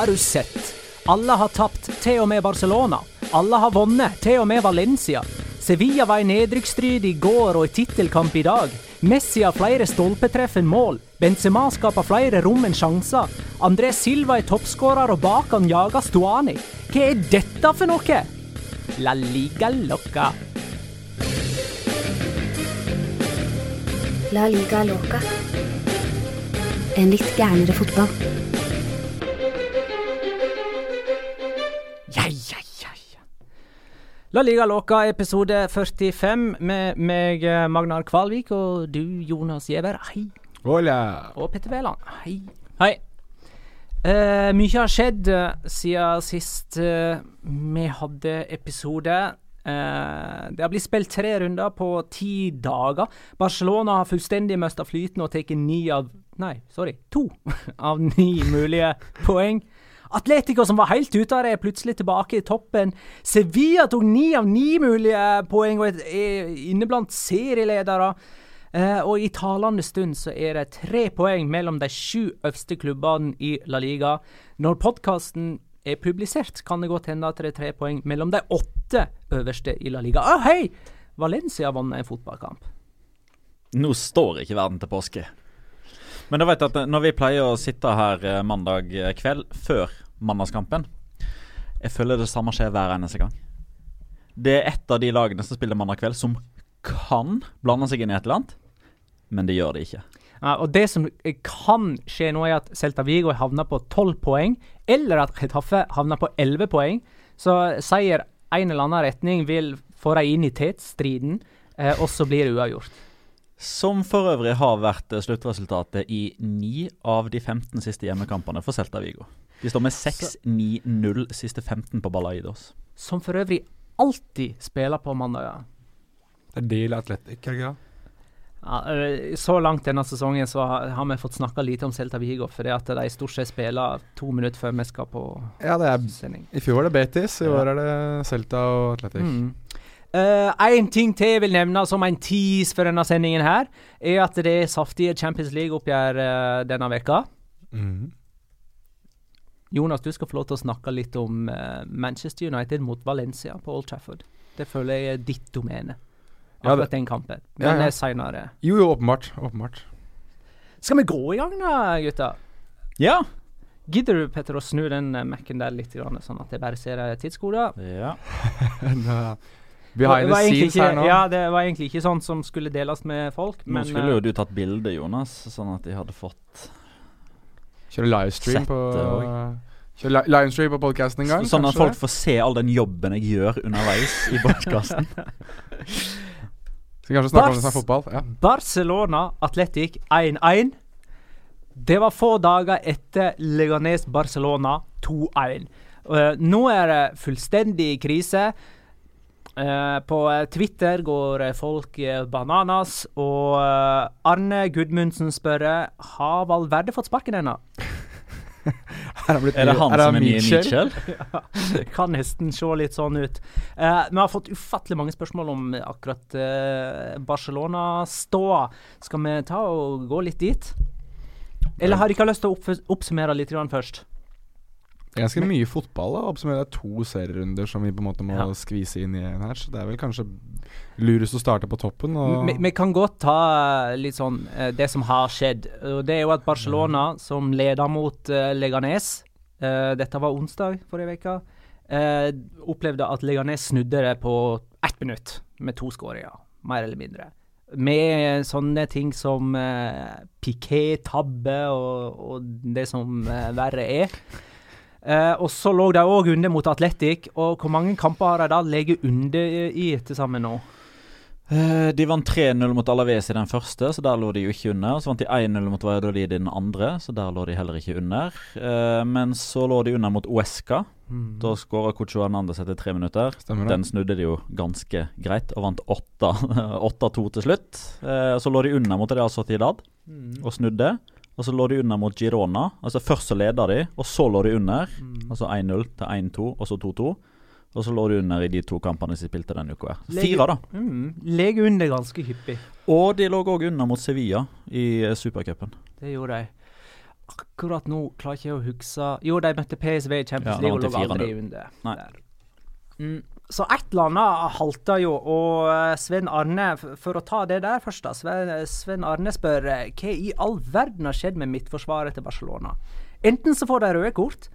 Har du sett? Alle har tapt, til og med Barcelona. Alle har vunnet, til og med Valencia. Sevilla var i nedrykksstrid i går og i tittelkamp i dag. Messi har flere stolpetreff enn mål. Benzema skaper flere rom enn sjanser. André Silva er toppskårer, og bak han jager Stuani. Hva er dette for noe? La liga loca. La liga loca. En litt gærnere fotball. Ja, ja, ja, ja. La liga låka episode 45 med meg, eh, Magnar Kvalvik, og du, Jonas Giæver. Hei. Hola. Og Petter Wæland. Hei. Hei. Uh, mye har skjedd eh, siden sist uh, vi hadde episode. Uh, det har blitt spilt tre runder på ti dager. Barcelona har fullstendig mista flyten og tatt ni av Nei, sorry, to av ni mulige poeng. Atletico, som var helt ute av det, er plutselig tilbake i toppen. Sevilla tok ni av ni mulige poeng og er- inneblant inne blant serieledere. Uh, og i talende stund så er det tre poeng mellom de sju øverste klubbene i La Liga. Når podkasten er publisert, kan det godt hende at det er tre poeng mellom de åtte øverste i La Liga. Å, hei! Valencia vant en fotballkamp. Nå står ikke verden til påske. Men da vet at når vi pleier å sitte her eh, mandag kveld før mandagskampen Jeg føler det samme skjer hver eneste gang. Det er et av de lagene som spiller mandag kveld, som kan blande seg inn i et eller annet, men det gjør det ikke. Ja, og det som kan skje nå, er at Celta Vigo havner på 12 poeng, eller at Getafe havner på 11 poeng. Så seier en eller annen retning vil få dem inn i tetstriden, eh, og så blir det uavgjort. Som for øvrig har vært sluttresultatet i ni av de 15 siste hjemmekampene for Celta Vigo. De står med 6-9-0 siste 15 på Balaidos. Som for øvrig alltid spiller på mandager. Det er Deal Athletic, er det ikke det? Ja, så langt denne sesongen så har, har vi fått snakka lite om Celta Vigo, fordi at de stort sett spiller to minutter før vi skal på Ja, det er sending. I fjor var det Betis, i år er det Celta og Athletic. Mm. Én ting til jeg vil nevne som en tease for denne sendingen, her, er at det er saftige Champions League-oppgjør uh, denne veka. Mhm. Jonas, du skal få lov til å snakke litt om uh, Manchester United mot Valencia på Old Trafford. Det føler jeg er ditt domene. Ja, Akkurat det- den kampen. Ja, Men ja. det er seinere. Jo, jo, åpenbart. Åpenbart. Skal vi gå i gang da, gutta? Ja. Gidder du, Petter, å snu den eh, Mac-en der litt, grann, sånn at jeg bare ser eh, tidskoder? ja. Behind var the scenes ikke, her nå. Ja, det var egentlig ikke sånn som skulle deles med folk, Nå men skulle eh, jo du tatt bilde, Jonas, sånn at de hadde fått Kjøre livestream på Kjøre li livestream på podkasten en gang. Sånn at folk får se all den jobben jeg gjør underveis i podkasten. Skal kanskje snakke om det fotball. Ja. Barcelona Athletic 1-1. Det var få dager etter Leganes Barcelona 2-1. Uh, nå er det fullstendig krise. Eh, på Twitter går folk eh, bananas, og eh, Arne Gudmundsen spør Har Valverde fått sparken ennå? Er, han Er det han som er nye Mitchell? Det kan nesten se litt sånn ut. Uh, vi har fått ufattelig mange spørsmål om akkurat uh, Barcelona-ståa. Skal vi ta og gå litt dit? Eller har dere lyst til å oppsummere litt først? Det er ganske mye fotball. da Oppsummere to serierunder som vi på en måte må Ja. skvise inn i en her. Så det er vel kanskje lurest å starte på toppen. Vi, vi kan godt ta eh, litt sånn eh, det som har skjedd. Og det er jo at Barcelona, som leder mot uh, Leganes uh, Dette var onsdag forrige uke. Uh, opplevde at Leganes snudde det på ett minutt med to skåringer, mer eller mindre. Med sånne ting som uh, piké-tabbe og, og det som verre er. Eh, og så lå de òg under mot Atletic. Og hvor mange kamper har de da ligget under i til sammen nå? Eh, de vant 3-0 mot Alaves i den første, så der lå de jo ikke under. Så vant de 1-0 mot Valladolid i den andre, så der lå de heller ikke under. Eh, men så lå de under mot Uesca. Da skåra Cocho Hernandez etter tre minutter. Stemmer. Den snudde de jo ganske greit, og vant 8 8-2 til slutt. Eh, så lå de under mot Real Sociedad og snudde. Og så lå de under mot Girona. Altså Først så leda de, og så lå de under. Altså 1-0 til 1-2, og så 2-2. Og så lå de under i de to kampene de spilte denne uka. Fire, da. Mm, Legger under ganske hyppig. Og de lå òg under mot Sevilla i eh, supercupen. Det gjorde de. akkurat nå klarer jeg ikke å huske Jo, de møtte PSV i Champions Ja, League og lå aldri under. Nei. Mm. Så et eller annet halter jo, og eh, Sven Arne For å ta det der først, da. Sven, Arne spør eh, hva i all verden har skjedd med midtforsvaret til Barcelona. Enten så får de røde kort,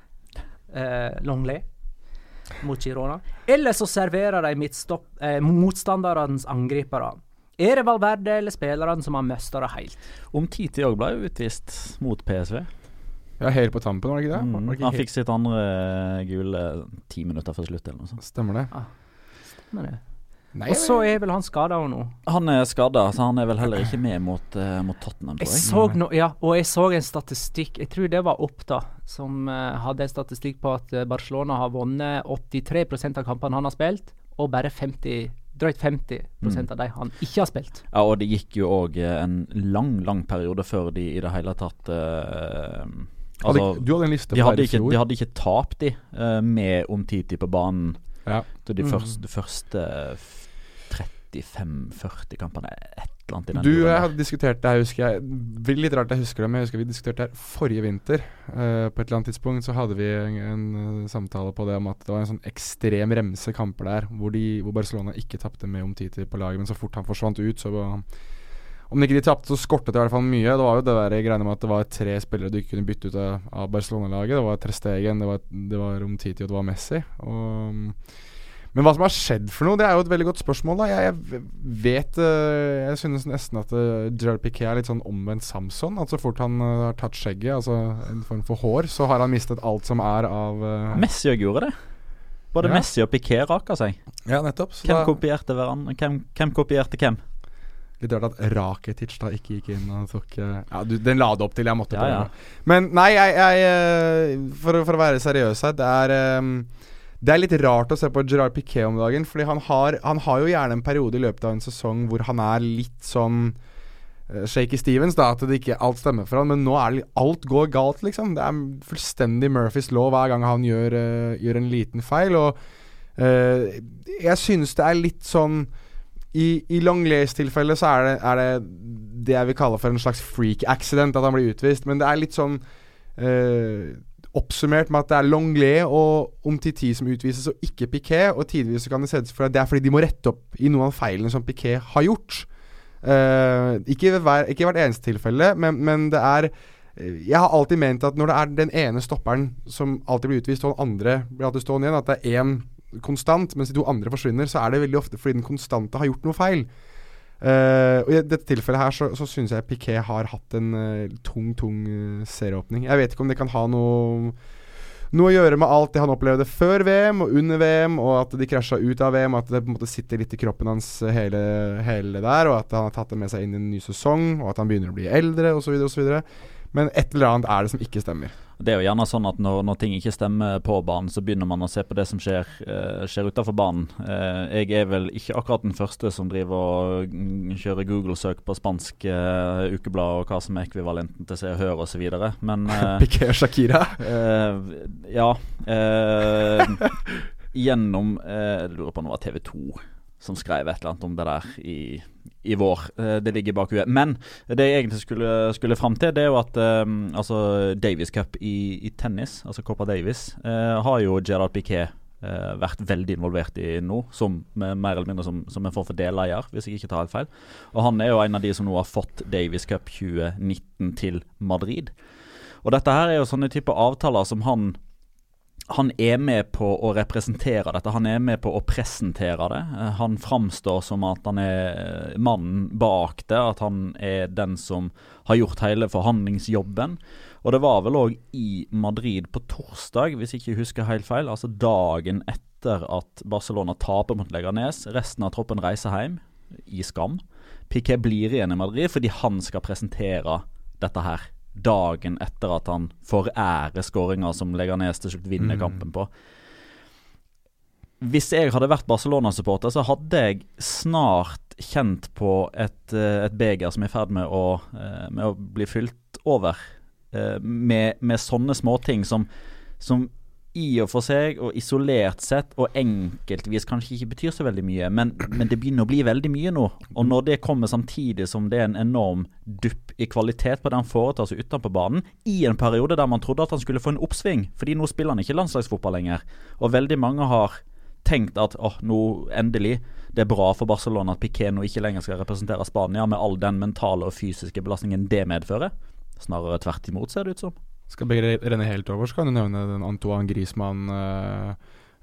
eh, Longley mot Girona, eller så serverer de eh, motstanderens angripere. Er det Valverde eller spillerne som har mista det helt? Om Titi òg ble utvist mot PSV. Ja, helt på tampen, var det ikke det? Var Mm. det ikke Han fikk sitt andre gule ti minutter før slutt, eller noe sånt. Stemmer det. Stemmer det- Nei, Og så er vel han skada nå. Han er skada, så han er vel heller ikke med mot, uh, mot Tottenham, Jeg jeg. så no, ja, og jeg så en statistikk, jeg tror det var Oppda, som uh, hadde en statistikk på at eh, Barcelona har vunnet 83% av kampene han har spilt, og bare 50, drøyt 50 Mm. av de han ikke har spilt. Ja, og det gikk jo òg en lang, lang periode før de i det hele tatt eh, Hadde, Altså, du hadde en liste de på hadde, i ikke, fjor. de hadde ikke tapt, de, uh, med Omtiti på banen. Ja. Så de Mm. første, de første 35-40 kampene, et eller annet i den Du jeg hadde diskutert det her, husker jeg. Det litt rart jeg husker det, men jeg husker vi diskuterte det her forrige vinter. Uh, på et eller annet tidspunkt så hadde vi en, en uh, samtale på det om at det var en sånn ekstrem remse kamper der, hvor, de, hvor Barcelona ikke tapte med Omtiti på laget, men så fort han forsvant ut, så var om ikke de tapte, så skortet det i hvert fall mye. Det var jo det der greiene med at det var tre spillere du ikke kunne bytte ut av, av Barcelona-laget. Det var Trestegen, det var, det var Romtiti og det var Messi. Og, men hva som har skjedd for noe, det er jo et veldig godt spørsmål. da Jeg, jeg vet eh, Jeg synes nesten at uh, Gerard Piquet er litt sånn omvendt Samson. At så fort han eh, har tatt skjegget, altså en form for hår, så har han mistet alt som er av eh, Messi òg gjorde det. Både Ja. Messi og Piquet raka seg. Ja, nettopp. Så Hvem da, kopierte? Hvem, hvem kopierte hvem? Litt rart at Rakitic da ikke gikk inn og tok eh, Ja, du, den la det opp til. Jeg måtte Ja, prøve. ja. Men nei, jeg, jeg eh, for, for å være seriøs her, det er eh, det er litt rart å se på Gerard Piquet om dagen, Fordi han har, han har jo gjerne en periode i løpet av en sesong hvor han er litt sånn Shaky Stevens, da, at det ikke alt stemmer for han Men nå er det, alt går galt, liksom. Det er fullstendig Murphys lov hver gang han gjør, uh, gjør en liten feil. Og uh, jeg synes det er litt sånn I, i Longleys tilfelle så er det, er det det jeg vil kalle for en slags freak accident, at han blir utvist. Men det er litt sånn eh, oppsummert med at det er Longley og Omtiti som utvises, og ikke Piquet. Og tidvis kan det se ut for at det er fordi de må rette opp i noen av feilene som Piquet har gjort. Eh, ikke, hver, ikke hvert eneste tilfelle, men, men det er eh, Jeg har alltid ment at når det er den ene stopperen som alltid blir utvist, og den andre blir alltid stående igjen, at det er én konstant, mens de to andre forsvinner, så er det veldig ofte fordi den konstante har gjort noe feil. Uh, og I dette tilfellet her så, så syns jeg Piquet har hatt en uh, tung, tung uh, serieåpning. Jeg vet ikke om det kan ha noe noe å gjøre med alt det han opplevde før VM og under VM, og at de krasja ut av VM, at det på en måte sitter litt i kroppen hans hele, hele der, og at han har tatt det med seg inn i en ny sesong, og at han begynner å bli eldre, osv. Men et eller annet er det som ikke stemmer. Det er jo gjerne sånn at når, når ting ikke stemmer på banen, så begynner man å se på det som skjer, uh, skjer utenfor banen. Uh, jeg er vel ikke akkurat den første som driver og kjører Google-søk på spansk uh, ukeblad og hva som er ekvivalenten til Se og Hør osv., men uh, Piqué og Shakira. Ja. gjennom Jeg lurer på om det var TV 2 som skrev et eller annet om det der i, i vår. Eh, det ligger bak huet. Men det jeg egentlig skulle, skulle fram til, det er jo at eh, altså Davis Cup i, i tennis, altså Copa Davis, uh, har jo Gerard Piquet Uh, vært veldig involvert i nå, som mer eller mindre som, som en form for deleier, hvis jeg ikke tar helt feil. Og han er jo en av de som nå har fått Davis Cup 2019 til Madrid. Og dette her er jo sånne typer avtaler som han han er med på å representere dette. Han er med på å presentere det. Eh, Han framstår som at han er eh, mannen bak det. At han er den som har gjort hele forhandlingsjobben. Og det var vel òg i Madrid på torsdag, hvis jeg ikke husker helt feil. Altså dagen etter at Barcelona taper mot Leganes. Resten av troppen reiser hjem i skam. Piquet blir igjen i Madrid fordi han skal presentere dette her dagen etter at han forærer skåringa som Leganes til slutt vinner Mm. kampen på. Hvis jeg hadde vært Barcelona-supporter, så hadde jeg snart kjent på et, eh, et beger som er i ferd med å, eh, med å bli fylt over. eh, Med, med sånne småting som, som i og for seg, og isolert sett, og enkeltvis kanskje ikke betyr så veldig mye, men, men det begynner å bli veldig mye nå. Og når det kommer samtidig som det er en enorm dupp i kvalitet på det han foretar seg utenpå banen, i en periode der man trodde at han skulle få en oppsving, fordi nå spiller han ikke landslagsfotball lenger, og veldig mange har tenkt at åh, nå endelig det er bra for Barcelona at Piqué nå ikke lenger skal representere Spania, med all den mentale og fysiske belastningen det medfører. Snarere tvert imot, ser det ut som. Skal begge renne helt over, så kan du nevne den Antoine Griezmann uh,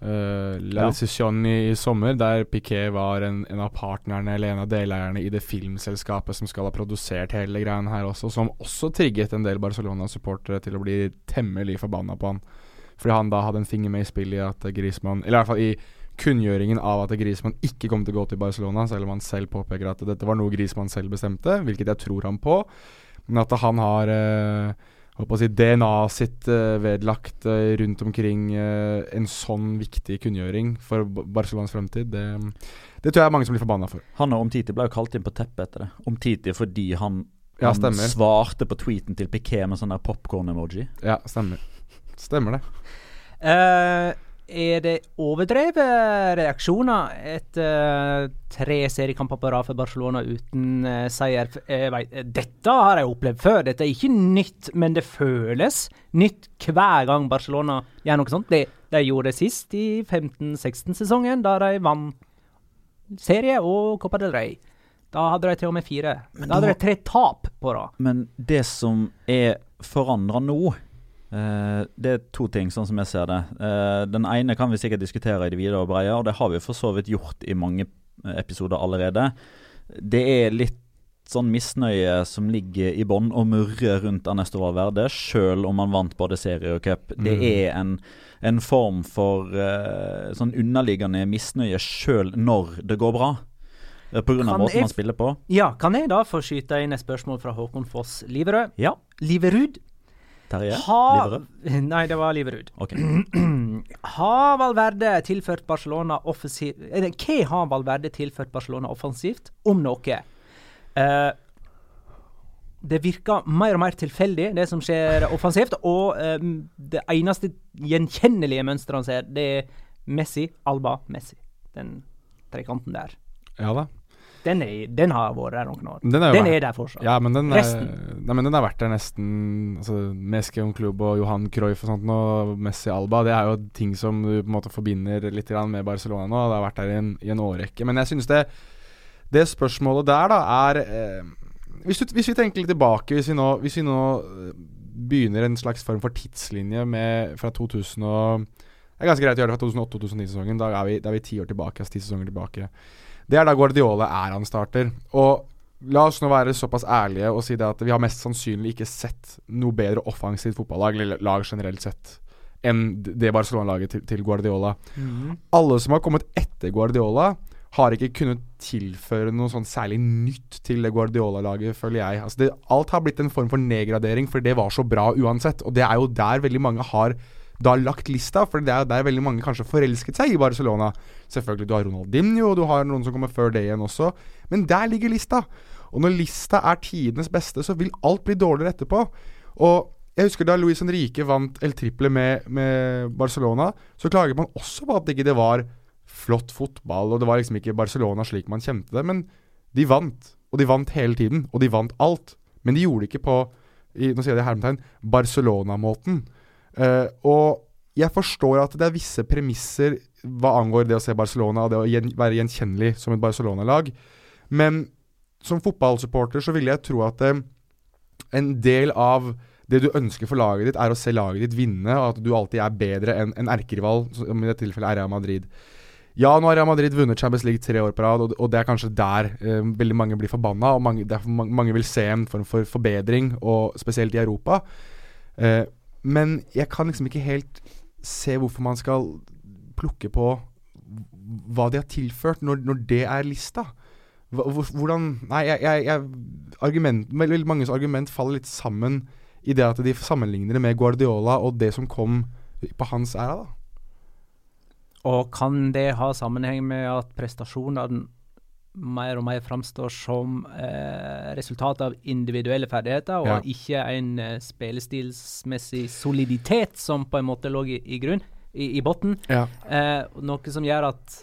uh, La Decision i, i, sommer, der Piquet var en, en, av partnerne eller en av deleierne i det filmselskapet som skal ha produsert hele greien her også, som også trigget en del Barcelona-supportere til å bli temmelig forbanna på han. Fordi han da hadde en finger med i spillet i at Griezmann Eller i hvert fall i kunngjøringen av at Griezmann ikke kom til å gå til Barcelona, selv om han selv påpeker at dette var noe Griezmann selv bestemte, hvilket jeg tror han på. Men at han har å si, DNA-et sitt uh, vedlagt uh, rundt omkring uh, en sånn viktig kunngjøring for Barcelonas fremtid, det, det, tror jeg er mange som blir forbanna for. Han og Omtiti ble jo kalt inn på teppet etter det. Omtiti fordi han, ja, han svarte på tweeten til Piquet med sånn der popkorn-emoji. Ja, stemmer. Stemmer det. Uh, er det overdrevet reaksjoner etter uh, tre seriekamper på rad for Barcelona uten uh, seier? Vet, dette har jeg opplevd før. Dette er ikke nytt, men det føles nytt hver gang Barcelona gjør noe sånt. De, de gjorde det sist i 15-16-sesongen, da de vant serie og Copa del Rey. Da hadde de til og med fire. Da hadde de tre tap på rad. Men det som er forandra nå Uh, det er to ting, sånn som jeg ser det. Uh, den ene kan vi sikkert diskutere i det videre og breie, og det har vi for så vidt gjort i mange eh, episoder allerede. Det er litt sånn misnøye som ligger i bånn og murrer rundt Ernesto Valverde, sjøl om han vant både serie og cup. Mm. Det er en, en, form for uh, sånn underliggende misnøye sjøl når det går bra. På grunn av måten man spiller på. Ja, kan jeg da få skyte inn et spørsmål fra Håkon Foss Liverød? Ja. Liverud Terje? Liverød? Nei, det var Liverud. Okay. har Valverde tilført Barcelona offensivt Hva har Valverde tilført Barcelona offensivt, om noe? Uh, det virker mer og mer tilfeldig, det som skjer offensivt. Og um, det eneste gjenkjennelige mønsteret han ser, det er Messi, Alba, Messi. Den trekanten der. Ja da. Den, er, den, har vært der noen år. Den er, den er der fortsatt. Ja, men den, Resten. nei, men den har vært der nesten altså, Meskion Klubb og Johan Cruyff og sånt og Messi Alba, det er jo ting som du på en måte forbinder litt med Barcelona nå. Det har vært der i en, i en årrekke. Men jeg synes det, det spørsmålet der, da, er eh, hvis, du, hvis, vi tenker litt tilbake, hvis vi nå, hvis vi nå eh, begynner en slags form for tidslinje med fra 2000 og Det er ganske greit å gjøre det fra 2008-2009-sesongen. Da er vi, da er vi ti år tilbake, altså ti sesonger tilbake. Det er da Guardiola er han starter. Og la oss nå være såpass ærlige og si det at vi har mest sannsynlig ikke sett noe bedre offensivt fotballag, eller lag generelt sett, enn det Barcelona-laget til, til, Guardiola. Mm. Alle som har kommet etter Guardiola, har ikke kunnet tilføre noe sånn særlig nytt til det Guardiola-laget, føler jeg. Altså det, alt har blitt en form for nedgradering, for det var så bra uansett. Og det er jo der veldig mange har da lagt lista, for det er der veldig mange kanskje forelsket seg i Barcelona. Selvfølgelig, du har Ronaldinho, og du har noen som kommer før det igjen også, men der ligger lista. Og når lista er tidenes beste, så vil alt bli dårligere etterpå. Og jeg husker da Luis Henrique vant El Triple med, med Barcelona, så klager man også på at det ikke var flott fotball, og det var liksom ikke Barcelona slik man kjente det, men de vant. Og de vant hele tiden, og de vant alt. Men de gjorde det ikke på i, nå sier jeg det hermetegn, Barcelona-måten. Uh, og jeg forstår at det er visse premisser hva angår det å se Barcelona og det å gjen være gjenkjennelig som et Barcelona-lag. Men som fotballsupporter så vil jeg tro at uh, en del av det du ønsker for laget ditt, er å se laget ditt vinne, og at du alltid er bedre enn en erkerival, som i dette tilfellet er Real Madrid. Ja, nå har Real Madrid vunnet Champions League tre år på rad, og, og det er kanskje der uh, veldig mange blir forbanna. Og mange, derfor mange, mange, vil se en form for forbedring, og spesielt i Europa. Uh, men jeg kan liksom ikke helt se hvorfor man skal plukke på hva de har tilført, når, når det er lista. Hvordan Nei, jeg, jeg, jeg argument, Veldig manges argument faller litt sammen i det at de sammenligner det med Guardiola og det som kom på hans æra, da. Og kan det ha sammenheng med at prestasjonene mer og mer framstår som eh, resultat av individuelle ferdigheter, og ikke en eh, spillestilsmessig soliditet som på en måte lå i, i grunn. i, i bunnen. Ja. Eh, noe som gjør at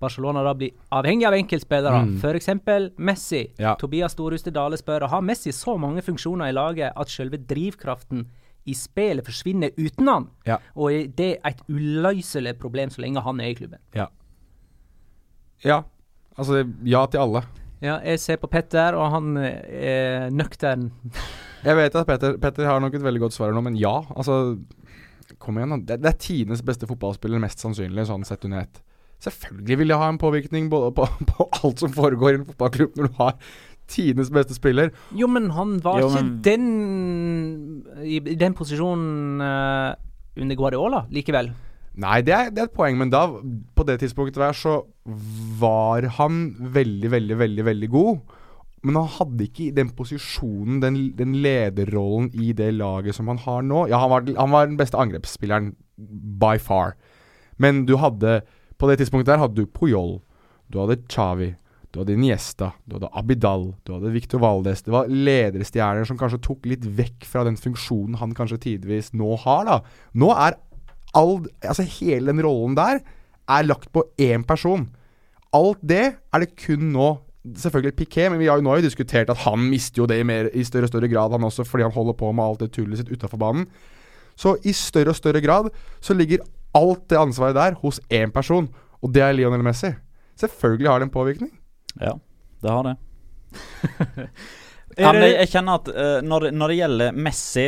Barcelona da blir avhengig av enkeltspillere. Mm. Eksempel Messi. Ja. Tobias Storhuste Dale spør har Messi så mange funksjoner i laget at selve drivkraften i spillet forsvinner uten han. Ja. Og er det et uløselig problem så lenge han er i klubben. Ja. ja. Altså, ja til alle. Ja, jeg ser på Petter, og han eh, er nøktern. Jeg vet at Petter, Petter har nok et veldig godt svar nå, men ja. Altså, kom igjen. Det, det er tidenes beste fotballspiller, mest sannsynlig, sånn sett under ett. Selvfølgelig vil det ha en påvirkning på, på, på alt som foregår i en fotballklubb når du har tidenes beste spiller. Jo, men han var Jo, ikke den i, i den posisjonen uh, under Guardiola likevel. Nei, det er, det er et poeng, men da, på det tidspunktet der, så var han veldig, veldig, veldig, veldig god. Men han hadde ikke den posisjonen, den, den lederrollen i det laget som han har nå. Ja, han var, han var den beste angrepsspilleren by far. Men du hadde På det tidspunktet der hadde du Puyol, du hadde Chavi, du hadde Niesta, du hadde Abidal, du hadde Victor Valdes. Det var lederstjerner som kanskje tok litt vekk fra den funksjonen han kanskje tidvis nå har, da. Nå er all Altså hele den rollen der er lagt på én person. Alt det er det kun nå Selvfølgelig Piquet, men vi har jo nå har jo diskutert at han mister jo det i, mer, i større og større grad, han også, fordi han holder på med alt det tullet sitt utafor banen. Så i større og større grad så ligger alt det ansvaret der hos én person, og det er Lionel Messi. Selvfølgelig har det en påvirkning. Ja, det har det. Ja, men jeg, jeg kjenner at uh, når, når det gjelder Messi,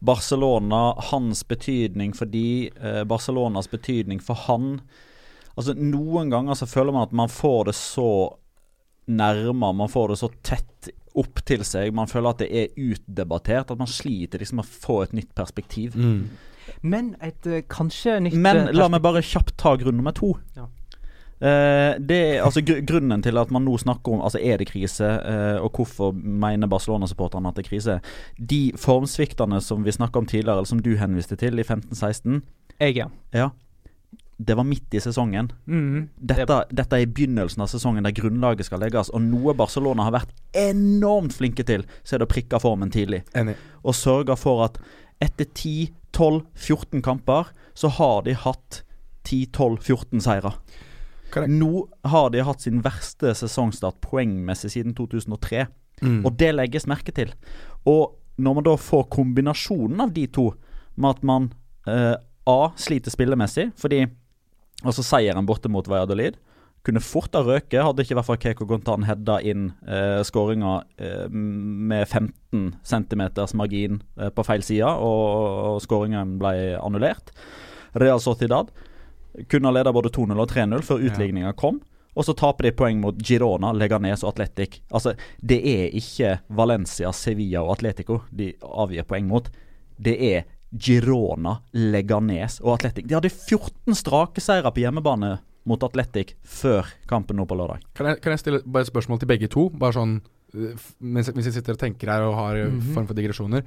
Barcelona, hans betydning for de, eh, Barcelonas betydning for han Altså Noen ganger så føler man at man får det så nærme, man får det så tett opp til seg. Man føler at det er utdebattert, at man sliter liksom å få et nytt perspektiv. Men et eh, kanskje nytt Men eh, la meg bare kjapt ta grunn nummer to. Ja. Eh, det altså gr Grunnen til at man nå snakker om Altså er det krise, eh, og hvorfor mener Barcelona-supporterne at det er krise? De formsviktene som vi snakka om tidligere, eller som du henviste til i 15-16, Jeg, ja. ja, det var midt i sesongen. Mm. Dette, dette er i begynnelsen av sesongen der grunnlaget skal legges. Og noe Barcelona har vært enormt flinke til, så er det å prikke formen tidlig Enig. og sørge for at etter 10-12-14 kamper, så har de hatt 10-12-14 seire. Korrekt. Nå har de hatt sin verste sesongstart poengmessig siden 2003, Mm. og det legges merke til. Og når man da får kombinasjonen av de to, med at man eh, A. sliter spillemessig, fordi altså seieren borte mot Valladolid kunne fort ha røket, hadde ikke i hvert fall Keiko Gontan hedda inn eh, skåringa eh, med 15 cm margin eh, på feil side, og, og skåringen ble annullert. Real Sociedad kunne ha leda både 2-0 og 3-0 før utligninga kom. Og så taper de poeng mot Girona, Leganes og Atletic. Altså, det er ikke Valencia, Sevilla og Atletico de avgir poeng mot. Det er Girona, Leganes og Atletic. De hadde 14 strake seire på hjemmebane mot Atletic før kampen nå på lørdag. Kan jeg, kan jeg stille bare et spørsmål til begge to? Bare sånn øh, mens, mens jeg sitter og tenker her og har mm -hmm. form for digresjoner.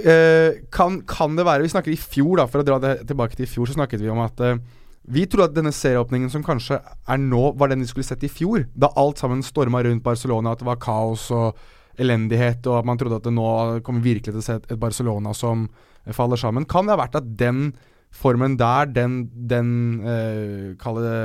Eh, kan, kan det være Vi snakker i fjor, da for å dra det tilbake til i fjor, så snakket vi om at eh, vi trodde at denne serieåpningen som kanskje er nå, var den vi skulle sett i fjor. Da alt sammen storma rundt Barcelona, at det var kaos og elendighet, og at man trodde at det nå kommer virkelig til å se et, Barcelona som faller sammen. Kan det ha vært at den formen der, den, den eh, Kall det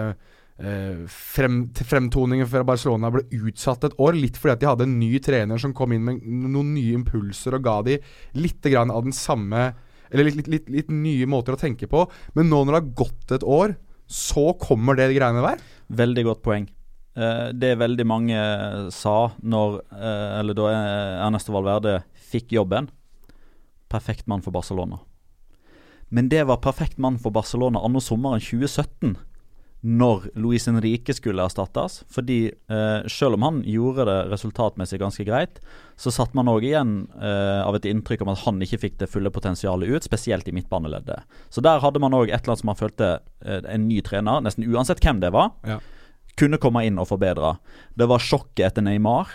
frem, fremtoningen fra Barcelona ble utsatt et år, litt fordi at de hadde en ny trener som kom inn med noen nye impulser og ga de litt av den samme Eller litt, litt, litt, litt nye måter å tenke på. Men nå når det har gått et år, så kommer det greiene der? Veldig godt poeng. Eh, det veldig mange sa når eh, Eller da eh, Ernesto Valverde fikk jobben Perfekt mann for Barcelona. Men det var perfekt mann for Barcelona anno sommeren 2017, når Luis Henrique skulle erstattes. Fordi eh, selv om han gjorde det resultatmessig ganske greit, så satt man òg igjen eh, av et inntrykk om at han ikke fikk det fulle potensialet ut, spesielt i midtbaneleddet. Så der hadde man òg et eller annet som man følte eh, en ny trener, nesten uansett hvem det var, Ja. kunne komme inn og forbedre. Det var sjokket etter Neymar.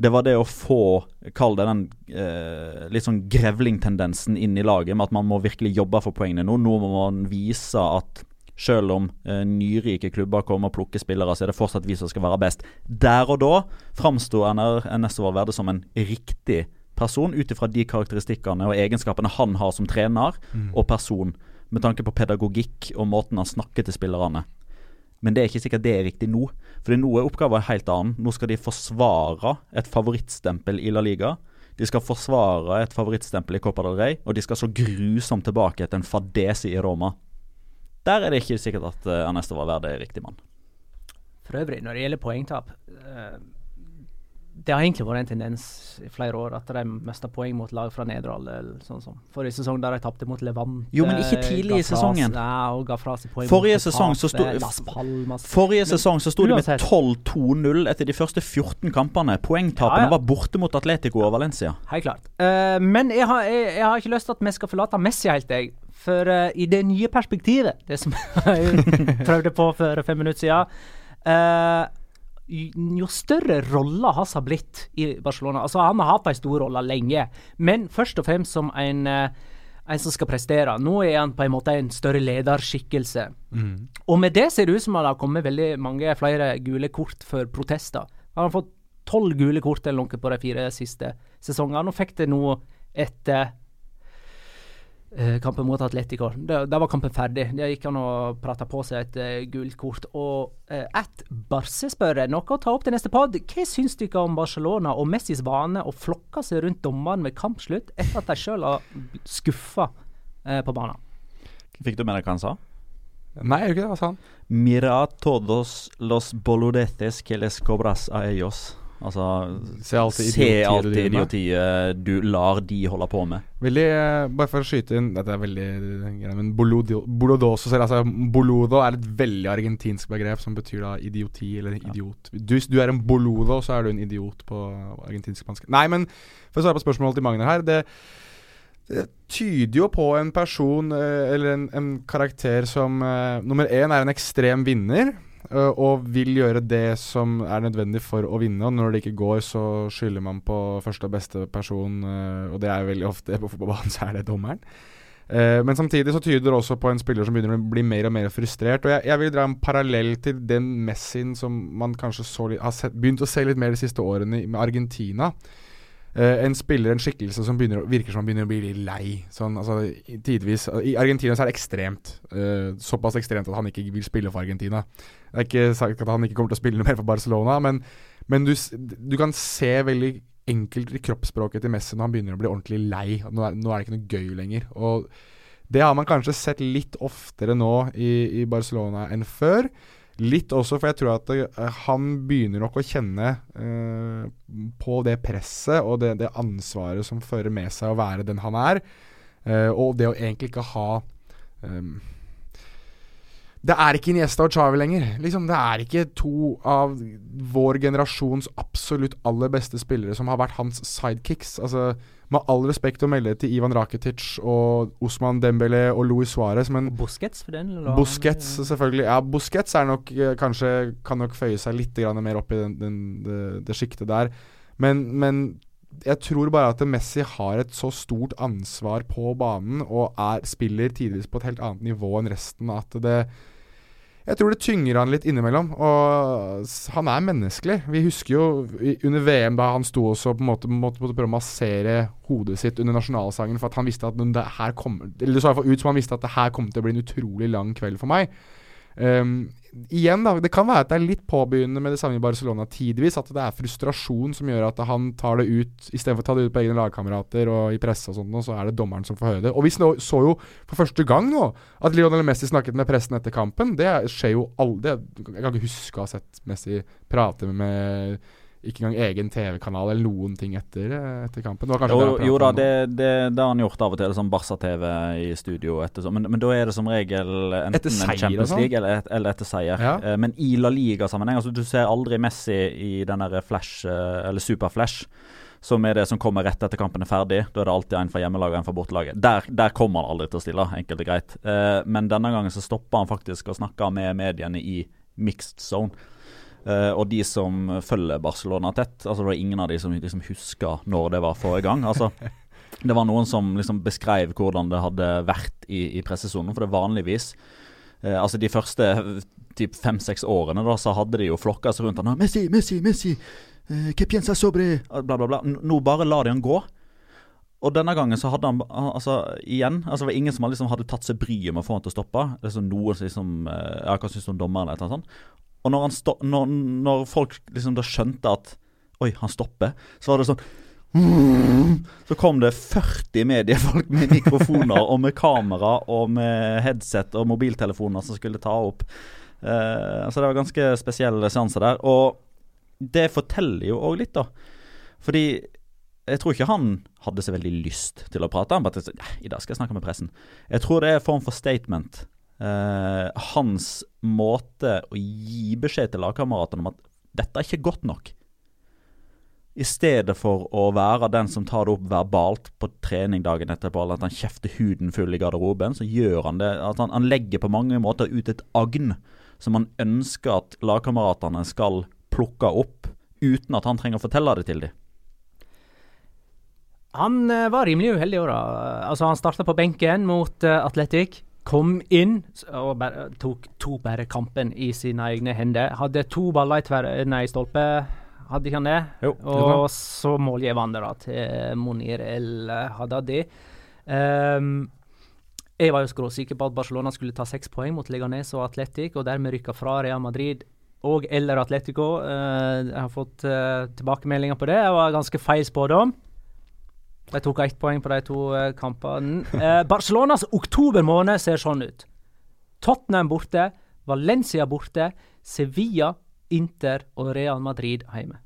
Det var det å få, kall det den eh, litt sånn grevlingtendensen inn i laget, med at man må virkelig jobbe for poengene nå. Nå må man vise at selv om eh, nyrike klubber kommer og plukker spillere, så er det fortsatt vi som skal være best. Der og da framsto Ernesto Valverde som en riktig person ut ifra de karakteristikkene og egenskapene han har som trener og person med tanke på pedagogikk og måten han snakker til spillerne. Men det er ikke sikkert det er riktig nå. Fordi nå er oppgaven helt annen. Nå skal de forsvare et favorittstempel i La Liga. De skal forsvare et favorittstempel i Copa del Rey, og de skal så grusomt tilbake til en fadese i Roma. Der er det ikke sikkert at uh, Ernesto Valverde er riktig mann. For øvrig, når det gjelder poengtap uh, Det har egentlig vært en tendens i flere år at de mister poeng mot lag fra Nederland. Eller sånn som Forrige sesong der de tapte mot Levante. Jo, men ikke tidlig i sesongen. Nei, Forrige sesong så sto- Forrige sesong så sto de med 12-2-0 etter de første 14 kampene. Poengtapene Ja, ja. var borte mot Atletico og Valencia. Helt klart. Uh, men jeg har, jeg, jeg har ikke lyst til at vi skal forlate Messi helt, jeg. For uh, i det nye perspektivet, det som jeg prøvde på for fem minutter siden uh, jo større rolle Hass har blitt i Barcelona Altså Han har hatt en stor rolle lenge, men først og fremst som en, eh, en som skal prestere. Nå er han på en måte en større lederskikkelse. Og med det ser det ut som det har kommet veldig mange flere gule kort for protester. Han har fått tolv gule kort eller noe på de fire siste sesongene, og fikk det nå etter eh, kampen mot Atletico. Da var kampen ferdig. Da gikk han og prata på seg et uh, gult kort. Og uh, at Barse spør noe å ta opp til neste pod. Hva syns dere om Barcelona og Messis vane å flokke seg rundt dommeren ved kampslutt etter at de sjøl har skuffa uh, på banen? Fikk du med deg hva han sa? Nei, gjør ikke det? Hva sa han? Mira todos los boludeces que les cobras a ellos. Altså Se alltid idiotiet du lar de holde på med. Veldig, eh, bare for å skyte inn Dette er veldig eh, men bolodo, bolodoso altså Bolodo er et veldig argentinsk begrep som betyr da idioti eller idiot. Du, du er en bolodo, så er du en idiot på argentinsk-spansk. Nei, men for å svare på spørsmålet til Magner her det, det tyder jo på en person, eh, eller en, en karakter som Nummer én er en ekstrem vinner. Eh, og vil gjøre det som er nødvendig for å vinne. Og når det ikke går, så skylder man på første og beste person, eh, og det er veldig ofte på fotballbanen, så er det dommeren. Eh, men samtidig så tyder det også på en spiller som begynner å bli mer og mer frustrert. Og jeg, jeg vil dra en parallell til den Messien som man kanskje litt, har sett, begynt å se litt mer de siste årene med Argentina. Eh, en spiller, en skikkelse som begynner, virker som han begynner å bli litt lei. Sånn, altså, tidvis I Argentina så er det ekstremt. Uh, såpass ekstremt at han ikke vil spille for Argentina. Det er ikke sagt at han ikke kommer til å spille noe mer for Barcelona, men, men du, du kan se veldig enkelt i kroppsspråket til Messi når han begynner å bli ordentlig lei. Nå er, nå er det ikke noe gøy lenger. Og det har man kanskje sett litt oftere nå i, i Barcelona enn før. Litt også, for jeg tror at eh, han begynner nok å kjenne uh, på det presset og det, det ansvaret som fører med seg å være den han er. uh, og det å egentlig ikke ha ehm, Det er ikke Niesta og Xavi lenger. Liksom, det er ikke to av vår generasjons absolutt aller beste spillere som har vært hans sidekicks. Altså, med all respekt å melde til Ivan Rakitic og Osman Dembele og Luis Suárez, men Busquets for den? eller? Busquets, selvfølgelig. Ja, Busquets er nok eh, kanskje kan nok føye seg litt mer opp i den, den, det, det sjiktet der. Men, men jeg tror bare at Messi har et så stort ansvar på banen og er, spiller tidvis på et helt annet nivå enn resten at det jeg tror det tynger han litt innimellom. Og han er menneskelig. Vi husker jo under VM da han sto også på en måte måtte, måtte prøve å massere hodet sitt under nasjonalsangen for at han visste at det her kommer Eller det så iallfall ut som han visste at det her kom til å bli en utrolig lang kveld for meg. Ehm, igjen, da. Det kan være at det er litt påbegynnende med det samme i Barcelona tidvis. At det er frustrasjon som gjør at han tar det ut istedenfor å ta det ut på egne lagkamerater og i presse og sånt, og så er det dommeren som får høre det. Og vi så jo for første gang nå at Lionel Messi snakket med pressen etter kampen. Det skjer jo aldri. Jeg kan ikke huske å ha sett Messi prate med ikke engang egen TV-kanal eller noen ting etter, eh, etter kampen. Det var Jo, jo da, det, det, det har han gjort av og til. Sånn Barca-TV i studio. Etter, men, men da er det som regel enten Etter seier en Champions sånn? League eller, et, eller etter seier. Ja. Eh, men i La Liga-sammenheng altså Du ser aldri Messi i den flash, eller eller superflash. Som er det som kommer rett etter kampen er ferdig. Da er det alltid en fra hjemmelaget og en fra bortelaget. Der, der kommer han aldri til å stille, enkelt og greit. Eh, men denne gangen så stopper han faktisk å snakke med mediene i mixed zone. Eh, og de som følger Barcelona tett Altså Det var ingen av de som liksom husker når det var forrige gang. Altså Det var noen som liksom beskrev hvordan det hadde vært i, i pressesonen. For det vanligvis uh, Altså De første typ fem-seks årene da så hadde de jo flokka seg rundt han. Messi, Messi, Messi! Uh, que piensa sobre Bla, bla, bla. Nå bare lar de han gå. Og denne gangen så hadde han altså igjen altså Det var ingen som liksom hadde tatt seg bryet med å få han til å stoppe. Det er sånn noen som liksom Ja, hva syns du om dommeren? Eller noe sånt. Og når, sto, når, når folk liksom da skjønte at Oi, han stopper, så var det sånn så kom det 40 mediefolk med mikrofoner og med kamera og med headset og mobiltelefoner som skulle ta opp. Uh, så det var ganske spesiell seanse der. Og det forteller jo òg litt, da. Fordi jeg tror ikke han hadde så veldig lyst til å prate. Han bare tenkte i dag skal jeg snakke med pressen. Jeg tror det er en form for statement. Uh, hans måte å gi beskjed til lagkameratene om at dette er ikke godt nok. I stedet for å være den som tar det opp verbalt på trening dagen etterpå, eller at han kjefter huden full i garderoben, så gjør han det at han, han legger på mange måter ut et agn som han ønsker at lagkameratene skal plukke opp, uten at han trenger å fortelle det til dem. Han uh, var rimelig uheldig i år, Altså, han starta på benken mot uh, Atletic. Kom inn og bare, tok, tok bare kampen i sine egne hender. Hadde to baller i, tver, nei, stolpe hadde ikke han det? Jo. Og så målgivende til Monir El Hadadi. Um, jeg var jo skråsikker på at Barcelona skulle ta seks poeng mot Leganes og Atletic, og dermed rykke fra Real Madrid og eller Atletico. Uh, jeg har fått uh, tilbakemeldinger på det. Jeg var ganske feil spådom. De tok ett poeng på de to kampene. kampene. Barcelonas oktober måned ser sånn ut. Tottenham borte, Valencia borte, Sevilla Inter og Real Madrid hjemme.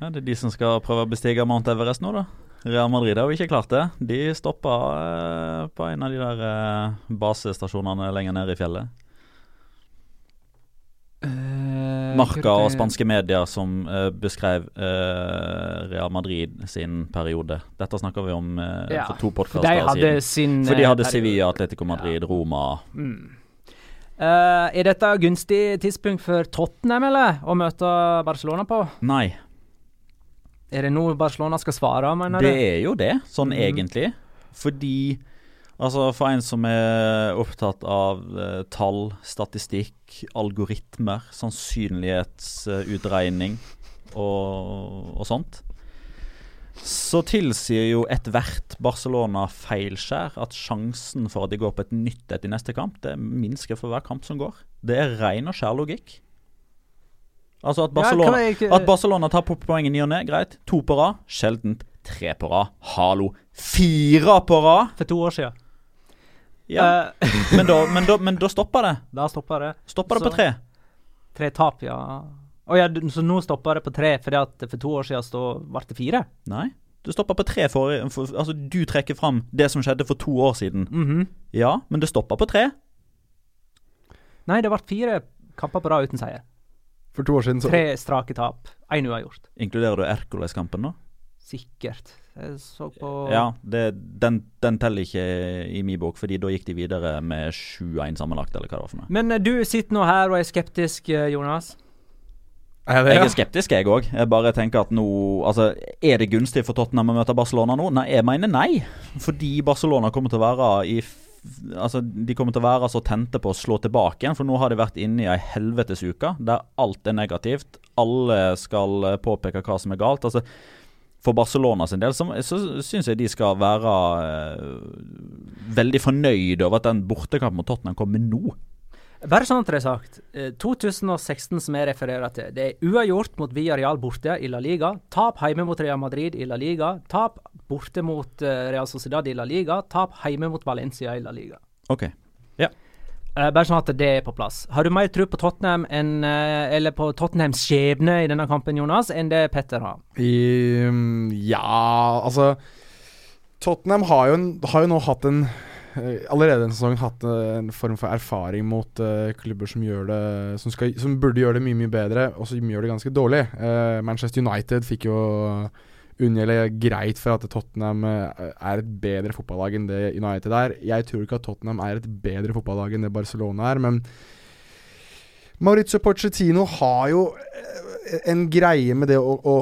Ja, Det er de som skal prøve å bestige Mount Everest nå, da. Real Madrid har jo ikke klart det. De stoppa eh, på en av de der eh, basestasjonene lenger nede i fjellet. Marca og spanske medier som uh, beskrev uh, Real Madrid sin periode. Dette snakker vi om ja, for to podkaster siden. For de hadde Sevilla, Atletico Madrid, ja. Roma. Mm. Uh, er dette gunstig tidspunkt for Tottenham eller, å møte Barcelona på? Nei. Er det noe Barcelona skal svare? Mener du? det er jo det, sånn mm. egentlig. Fordi Altså For en som er opptatt av uh, tall, statistikk, algoritmer, sannsynlighetsutregning og, og sånt, så tilsier jo ethvert Barcelona-feilskjær at sjansen for at de går på et nytt et i neste kamp, det minsker for hver kamp som går. Det er ren og skjær logikk. Altså at Barcelona, ja, ikke... at Barcelona tar poeng i ny og ne, greit. To på rad. Sjeldent tre på rad. Hallo, fire på rad! For to år siden. Ja, uh, men, da, men, da, men da stopper det. Da stopper det. Stopper det på tre. Tre tap, ja. Oh, ja, så nå stopper det på tre, fordi at for to år siden ble det fire? Nei. Du stopper på tre forrige for, Altså, du trekker fram det som skjedde for to år siden. Mm -hmm. Ja, men det stopper på tre. Nei, det ble fire kamper på rad uten seier. For to år siden så Tre strake tap. Én uavgjort. Inkluderer du Ercoles-kampen nå? Sikkert. Jeg så på Ja, det, den, den, teller ikke i min bok, Fordi da gikk de videre med 7-1 sammenlagt, eller hva det var for noe. Men eh, du sitter nå her og er skeptisk, eh, Jonas. Er det, ja? Jeg er skeptisk, jeg òg. Jeg bare tenker at nå Altså, er det gunstig for Tottenham å møte Barcelona nå? Nei, jeg mener nei. Fordi Barcelona kommer til å være i Altså, De kommer til å være så tente på å slå tilbake igjen, for nå har de vært inne i ei helvetes uke der alt er negativt. Alle skal påpeke hva som er galt. Altså, For Barcelona sin del så, så syns jeg de skal være uh, veldig fornøyd over at den bortekampen mot Tottenham kommer nå. Bare sånn at det er sagt. 2016 eh, som jeg refererer til, det er uavgjort mot Villarreal borte i La Liga. Tap hjemme mot Real Madrid i La Liga. Tap borte mot eh, Real Sociedad i La Liga. Tap hjemme mot Valencia i La Liga. Ok, ja. Uh, bare sånn at det er på plass. Har du mer tro på Tottenham enn, uh, eller på Tottenhams skjebne i denne kampen, Jonas, enn det Petter har? I, um, ja, altså Tottenham har jo, har jo nå hatt en Eh, allerede denne sesongen hatt en form for erfaring mot uh, klubber som gjør det som, skal, som, burde gjøre det mye mye bedre, og som gjør det ganske dårlig. Manchester United fikk jo unngjelde greit for at Tottenham er et bedre fotballag enn det United er. Jeg tror ikke at Tottenham er et bedre fotballag enn det Barcelona er, men Maurizio Pochettino har jo en greie med det å, å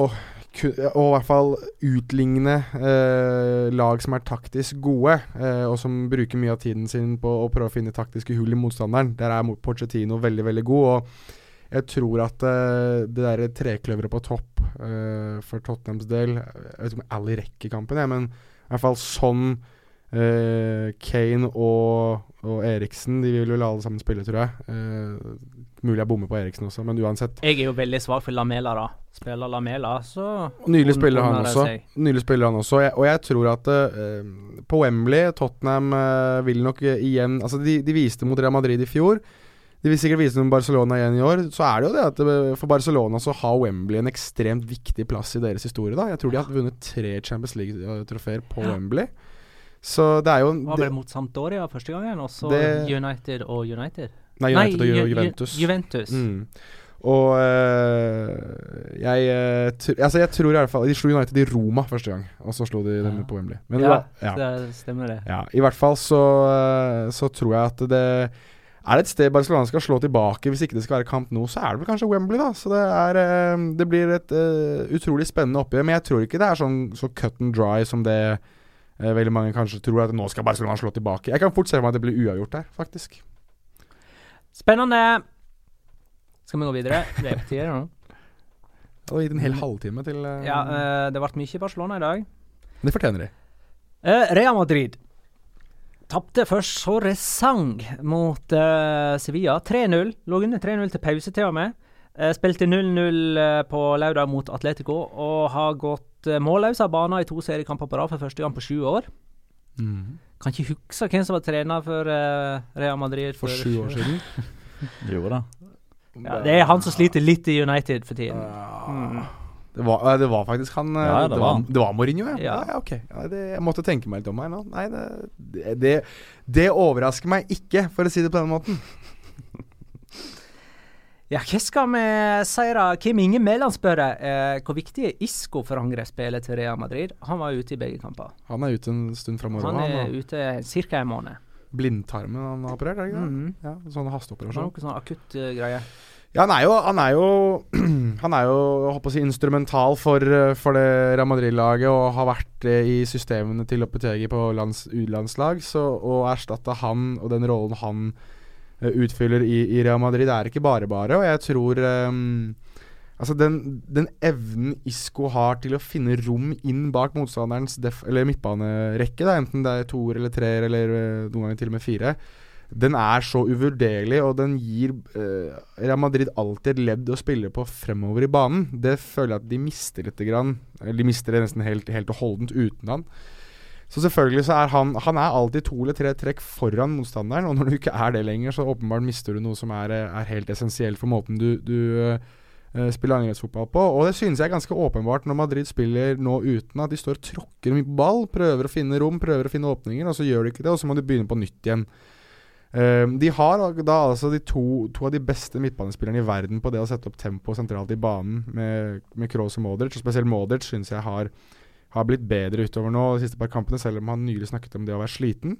og i hvert fall utligne eh, lag som er taktisk gode, eh, og som bruker mye av tiden sin på å prøve å finne taktiske hull i motstanderen. Der er Pochettino veldig, veldig god. og jeg tror at uh, det der trekløveret på topp uh, for Tottenhams del. Jeg vet ikke om Ally rekker kampen, jeg, men i hvert fall sånn uh, Kane og, og Eriksen De vil vel alle sammen spille, tror jeg. Mulig jeg bommer på Eriksen også, men uansett. Jeg er jo veldig svak for Lamela, da. Spiller Lamela, så Nylig spiller han også. Nylig spiller han også og jeg, og jeg tror at på Wembley Tottenham vil nok igjen Altså, de, de viste mot Real Madrid i fjor. De vil sikkert vise noe Barcelona igjen i år. Så er det jo det at eh, for Barcelona så har Wembley en ekstremt viktig plass i deres historie. da Jeg tror de har vunnet tre Champions League-trofeer på Ja. Wembley. Så det er jo Var det, vel mot Sampdoria første gangen, og så United og United. Nei, United og Ju- Ju- Ju- Juventus. Juventus. Mm. Og øh, jeg, eh, altså jeg tror i hvert fall De slo United i Roma første gang, og så slo de dem Ja. på Wembley. Men ja, ja. det stemmer det. Ja, I hvert fall så, så tror jeg at det Er det et sted Barcelona skal slå tilbake hvis ikke det skal være kamp nå, så er det vel kanskje Wembley, da. Så det, er, eh, det blir et uh, utrolig spennende oppgjør. Men jeg tror ikke det er sånn så cut and dry som det uh, veldig mange kanskje tror, at nå skal Barcelona slå tilbake. Jeg kan fort se for meg at det blir uavgjort der, faktisk. Spennende. Skal vi gå videre? Det er på tide nå. Det hadde gitt en hel halvtime til uh, Ja, det ble mye Barcelona i dag. Det fortjener de. Real Madrid tapte først Sorresang mot uh, Sevilla. 3-0. Lå under 3-0 til pause, til og med. Uh, spilte 0-0 eh, på lørdag mot Atletico og har gått uh, målløs av banen i to seriekamper på rad for første gang på sju år. Kan ikke huske hvem som var trener for Real Madrid For sju år siden. Jo da. Ja, det er han som sliter litt i United for tiden. Ah. Det var, eh, det var faktisk han eh, Ja, det var han. Det var Mourinho, ja. Ja. ja. ok. Det, jeg måtte tenke meg litt om her nå. Nei, det, det, det, det overrasker meg ikke, for å si det på den måten. Ja, hva skal vi si da? Kim Inge Mæland spør eh, hvor viktig er Isco for angrepsspillet til Real Madrid. Han var ute i begge kamper. Han er ute en stund framover. Han Han, er han, ute ca. en måned. Blindtarmen han har operert, er det ikke det? Mhm. Ja, sånn Det hasteoperasjon. noe sånn akutt uh, greie. Ja, han er jo Han er jo, han er jo håper å si, instrumental for, eh, for det Real Madrid-laget og har vært eh, i systemene til Lopetegi på lands, U-landslag. Så å erstatte han og den rollen han eh, utfyller i, i Real Madrid, det er ikke bare bare. Og jeg tror um, Altså den, den evnen Isco har til å finne rom inn bak motstanderens def, eller midtbanerekke, da, enten det er toer eller treer eller noen ganger til og med fire, den er så uvurderlig, og den gir eh, Real Madrid alltid et ledd å spille på fremover i banen. Det føler jeg at de mister litt. Grann. De mister det nesten helt, helt og holdent uten han. Så selvfølgelig så er han Han er alltid to eller tre trekk foran motstanderen, og når du ikke er det lenger, så åpenbart mister du noe som er, er helt essensielt for måten du, du eh, spiller angrepsfotball på. Og det synes jeg er ganske åpenbart når Madrid spiller nå uten at de står og tråkker mye på ball, prøver å finne rom, prøver å finne åpninger, og så gjør de ikke det, og så må de begynne på nytt igjen. Eh, de har da altså de to, to av de beste midtbanespillerne i verden på det å sette opp tempo sentralt i banen, med, med Kroos og Modric. Og spesielt Modric syns jeg har, har blitt bedre utover nå de siste par kampene, selv om han nylig snakket om det å være sliten.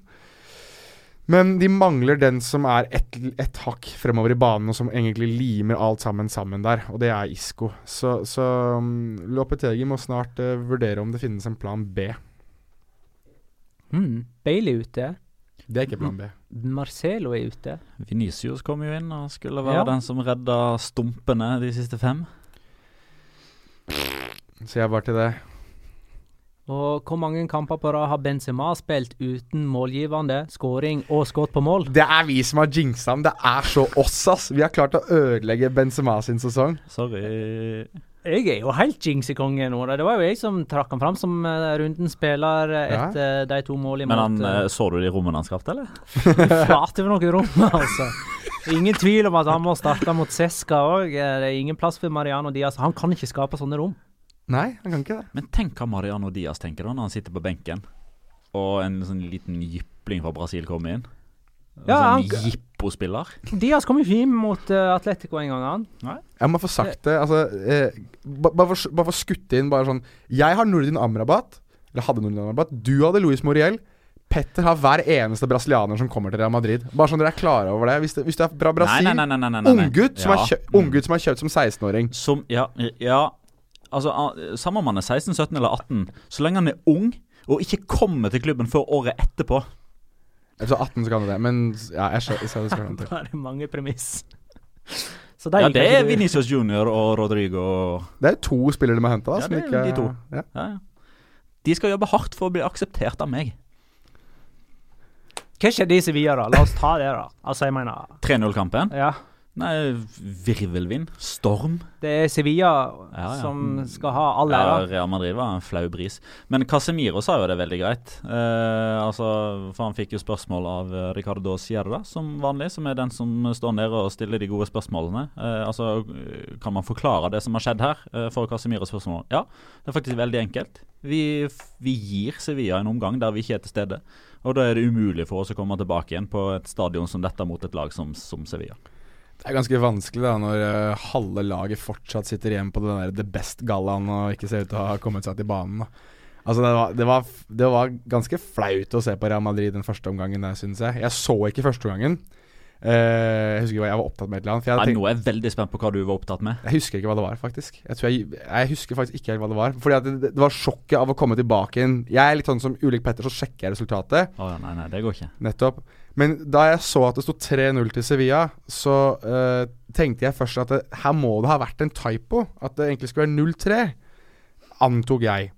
Men de mangler den som er ett et hakk fremover i banen, og som egentlig limer alt sammen sammen der, og det er Isco. Så, så um, Lopetegi må snart uh, vurdere om det finnes en plan B. Mm. Bailey ute. Det er ikke plan B. Marcelo er ute. Venicius kom jo inn og skulle være Ja. den som redda stumpene de siste fem. Så jeg var til det. Og hvor mange kamper på rad har Benzema spilt uten målgivende, skåring og skudd på mål? Det er vi som har jinxa ham. Det er så oss, ass. Vi har klart å ødelegge Benzema sin sesong. Sorry. Jeg er jo helt jinxekonge nå. Det var jo jeg som trakk han fram som uh, rundens spiller etter Ja. etter de to målene Men han, mot eh, så du de rommene han skapte, eller? Flate for noen rom, altså. Ingen tvil om at han må starte mot Seska òg. Det er ingen plass for Mariano Diaz. Han kan ikke skape sånne rom. Nei, han kan ikke det. Men tenk hva Mariano Diaz tenker da når han sitter på benken, og en sånn liten jypling fra Brasil kommer inn. En Ja, sånn han- jippo-spiller. Diaz kom jo fin mot uh, Atletico en gang, han. Jeg må få sagt det. Altså, eh, ba- bare for, for skutt inn bare sånn Jeg har Nordin Amrabat. Eller hadde Nordin Amrabat. Du hadde Luis Moriel. Petter har hver eneste brasilianer som kommer til Real Madrid. Bare sånn dere er klare over det. Hvis, det, hvis du er fra Brasil Nei, nei, nei, nei, nei, nei, nei. Unggutt som, Ja. ung som er kjøpt som 16-åring. Som, ja, ja Altså, samme om han er 16, 17 eller 18, så lenge han er ung og ikke kommer til klubben før året etterpå Jeg tror 18 så kan du det, men ja, jeg skjønner jeg skjønner det han til. Da er det mange premiss. Så de Ja, det er Vinicius Venicius Junior og Rodrigo. Det er to spillere de har henta. Ja, det er ikke de to. Ja. Ja, ja. De skal jobbe hardt for å bli akseptert av meg. Hva skjedde i Sevilla, da? La oss ta det, da. Altså, jeg mener 3-0-kampen. Ja. Nei, virvelvind. Storm. Det er Sevilla Ja, ja. som skal ha all Ja. Real Madrid var en flau bris. Men Casemiro sa jo det veldig greit. Eh, altså, for Han fikk jo spørsmål av eh, Ricardo Sierra, som vanlig, som er den som står nede og stiller de gode spørsmålene. Eh, altså, Kan man forklare det som har skjedd her, eh, for Casemiros spørsmål? Ja, det er faktisk veldig enkelt. Vi, vi gir Sevilla en omgang der vi ikke er til stede. Og da er det umulig for oss å komme tilbake igjen på et stadion som dette mot et lag som, som Sevilla. Det er ganske vanskelig da når eh, halve laget fortsatt sitter igjen på den der The Best-gallaen og ikke ser ut til å ha kommet seg til banen. Da. Altså det var, det, var, det var ganske flaut å se på Real Madrid den første omgangen der, syns jeg. Jeg så ikke første omgangen. Uh, jeg husker ikke hva jeg var opptatt med et eller annet. Nei, tenkt, nå er jeg veldig spent på hva du var opptatt med. jeg husker ikke hva det var, faktisk. Jeg, tror jeg, jeg husker faktisk ikke helt hva det var. Fordi det, det var sjokket av å komme tilbake inn. Jeg er litt sånn som ulik Petter, så sjekker jeg resultatet. Oh, nei, nei, det går ikke. Nettopp. Men da jeg så at det sto 3-0 til Sevilla, så uh, tenkte jeg først at det, her må det ha vært en typo. At det egentlig skulle være 0-3. Antok jeg.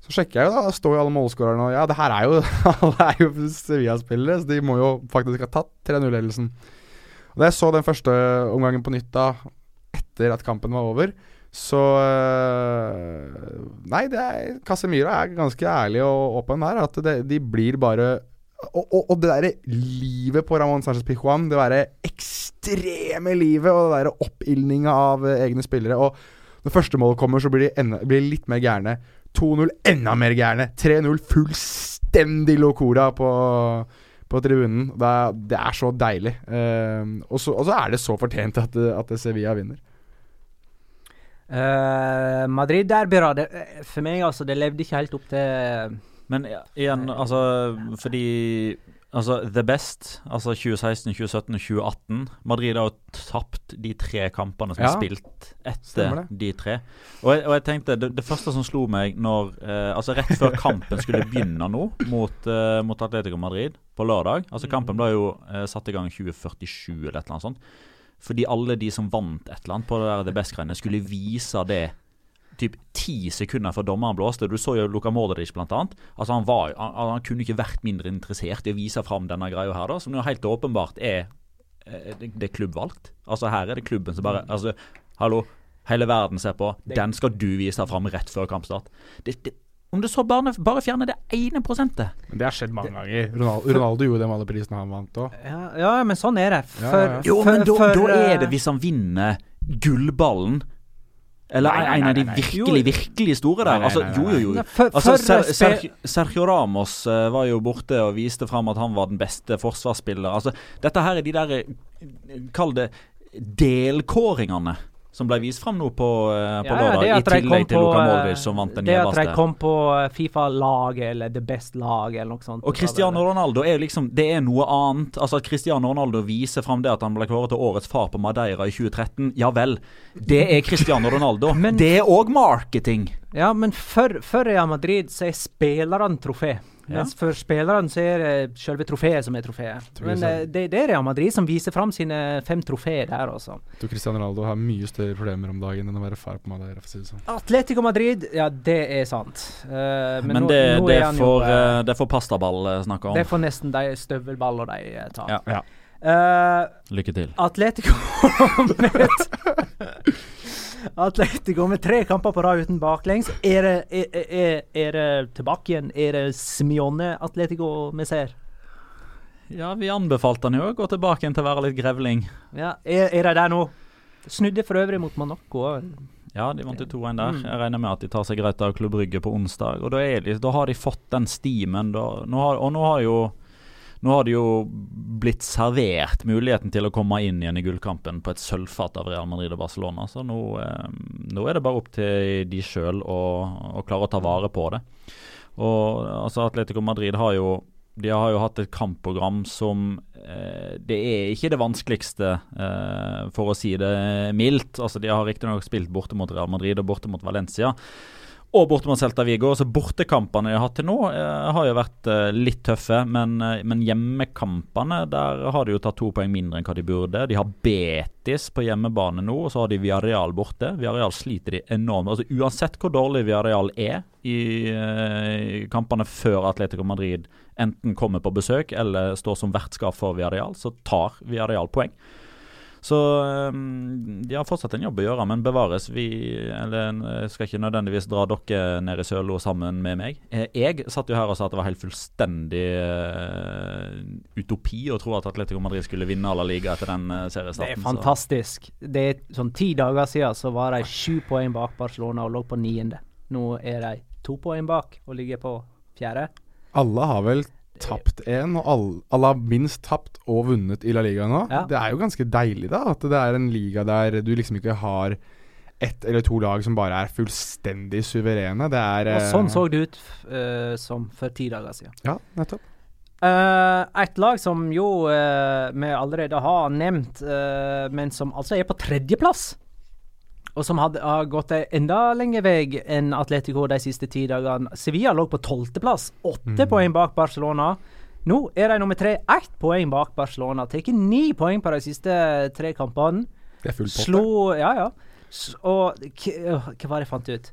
Så sjekker jeg jo, da. Da står jo alle målskårerne og Ja, det her er jo Alle er jo Sevilla-spillere, så de må jo faktisk ha tatt 3-0-ledelsen. Og Da jeg så den første omgangen på nytt da, etter at kampen var over, så øh, Nei, det er, Casemiro er ganske ærlig og åpen der. At det, de blir bare og, og, og det derre livet på Ramón Sánchez Pijuan, det derre ekstreme livet og det derre oppildninga av eh, egne spillere. Og når første målet kommer, så blir de, enda, blir litt mer gærne. 2-0 enda mer gærne. 3-0 fullstendig locora på, på tribunen. Det er, det er så deilig. Uh, og, så, og så er det så fortjent at, at Sevilla vinner. Uh, Madrid-derbyradet da. For meg, altså, det levde ikke helt opp til Men igjen, altså fordi Altså, the best, altså 2016, 2017 og 2018 Madrid har jo tapt de tre kampene som Ja, er spilt etter de tre. Og jeg, og jeg tenkte, det, det første som slo meg når eh, Altså rett før kampen skulle begynne nå, mot, eh, mot Atletico Madrid på lørdag Altså Kampen ble jo eh, satt i gang 2047 eller et eller annet sånt. Fordi alle de som vant et eller annet på det der The Best-greiene, skulle vise det typ ti sekunder før dommeren blåste. Du så jo Luka Mordic blant annet. Altså han, var, han, han kunne ikke vært mindre interessert i å vise fram denne greia her, da, som jo helt åpenbart er eh, det, det er klubbvalgt. Altså Her er det klubben som bare Altså, hallo, hele verden ser på. Den skal du vise fram rett før kampstart. Det, det, om du så bare, bare fjerner det ene prosentet Men det har skjedd mange ganger. Ronaldo, Ronaldo gjorde det med alle prisene han vant òg. ja, ja, men sånn er det. For, ja, ja. Jo, men da, for, da er eh, det hvis han vinner gullballen. Eller Nei, nei, en av de nei, nei, nei. virkelig, virkelig store der. Nei, nei, Altså, jo, jo, jo. For- Altså, Ser, Sergio, Sergio Ramos eh, var jo borte og viste fram at han var den beste forsvarsspiller. Altså, dette her er de der eh, Kall det delkåringene som ble vist fram nå på, eh, på Ja, lørdag, det i tillegg til Luka eh, Modric, som vant den Det at de kom på Fifa-laget, eller The Best-laget, eller noe sånt. Og Cristiano Ronaldo er liksom Det er noe annet. Altså At Cristiano Ronaldo viser fram det at han ble kåret til årets far på Madeira i 2013. Ja vel. Det er Cristiano Ronaldo. Men- det er òg marketing. Ja, men for, for Real Madrid så er spillerne trofé. Mens for spillerne så er det selve trofeet som er trofeet. Men eh, det, det er Real Madrid som viser fram sine fem trofeer der, altså. Du, Cristian Cristiano Ronaldo har mye større problemer om dagen enn å være far på Madeira. For å si det sånn. Atletico Madrid, ja, det er sant. Uh, men Men, nå, det, nå det, er for, jo, får, eh, det får pastaball snakke om. Det får nesten de støvelballer de tar. Ja. Ja. Uh, Lykke til. Atletico Atletico med tre kamper på rad uten baklengs. Er det, er, er, er det tilbake igjen? Er det Simione Atletico vi ser? Ja, vi anbefalte han jo å gå tilbake igjen til å være litt grevling. Ja, er, er de der nå? Snudde for øvrig mot Monaco. Ja, de vant jo 2-1 der. Mm. Jeg regner med at de tar seg greit av Klubb Brygge på onsdag. Og da, de, da har de fått den stimen. Da, nå har, og nå har jo nå har det jo blitt servert muligheten til å komme inn igjen i gullkampen på et sølvfat av Real Madrid og Barcelona. Så nå, eh, nå er det bare opp til de sjøl å, å klare å ta vare på det. Og altså Atletico Madrid har jo de har jo hatt et kampprogram som eh, Det er ikke det vanskeligste, eh, for å si det mildt. Altså De har riktignok spilt borte mot Real Madrid og borte mot Valencia. Og borte mot Celta Vigo. Så bortekampene de har hatt til nå, eh, har jo vært eh, litt tøffe. Men, eh, men hjemmekampene, der har de jo tatt to poeng mindre enn hva de burde. De har Betis på hjemmebane nå, og så har de Viareal borte. Viareal sliter de enormt. Altså Uansett hvor dårlig Viareal er i kampene før Atletico Madrid enten kommer på besøk eller står som vertskap for Viareal, så tar Viareal poeng. Så um, de har fortsatt en jobb å gjøre, men bevares. Vi eller, jeg skal ikke nødvendigvis dra dere ned i Sølo sammen med meg. Eh, jeg satt jo her og sa at det var helt fullstendig uh, utopi å tro at Atletico Madrid skulle vinne alle liga etter den uh, seriestarten. Det er fantastisk. Så. Det er sånn Ti dager siden så var de sju poeng bak Barcelona og lå på niende. Nå er de to poeng bak og ligger på fjerde. Alle har vel tapt én, og alle, alle, har minst tapt og vunnet i La Liga nå. Ja. Det er jo ganske deilig, da. At det er en liga der du liksom ikke har ett eller to lag som bare er fullstendig suverene. Det er Og sånn så det ut uh, som for ti dager siden. Ja, nettopp. Uh, et lag som jo uh, vi allerede har nevnt, men som altså er på tredjeplass og som hadde, har gått enda lenger vei enn Atletico de siste ti dagene. Sevilla lå på tolvteplass, åtte mm. poeng bak Barcelona. Nå er de nummer tre, ett poeng bak Barcelona. Tar ni poeng på de siste tre kampene. Det er full pott. Slo Ja, ja. Og hva var det jeg fant ut?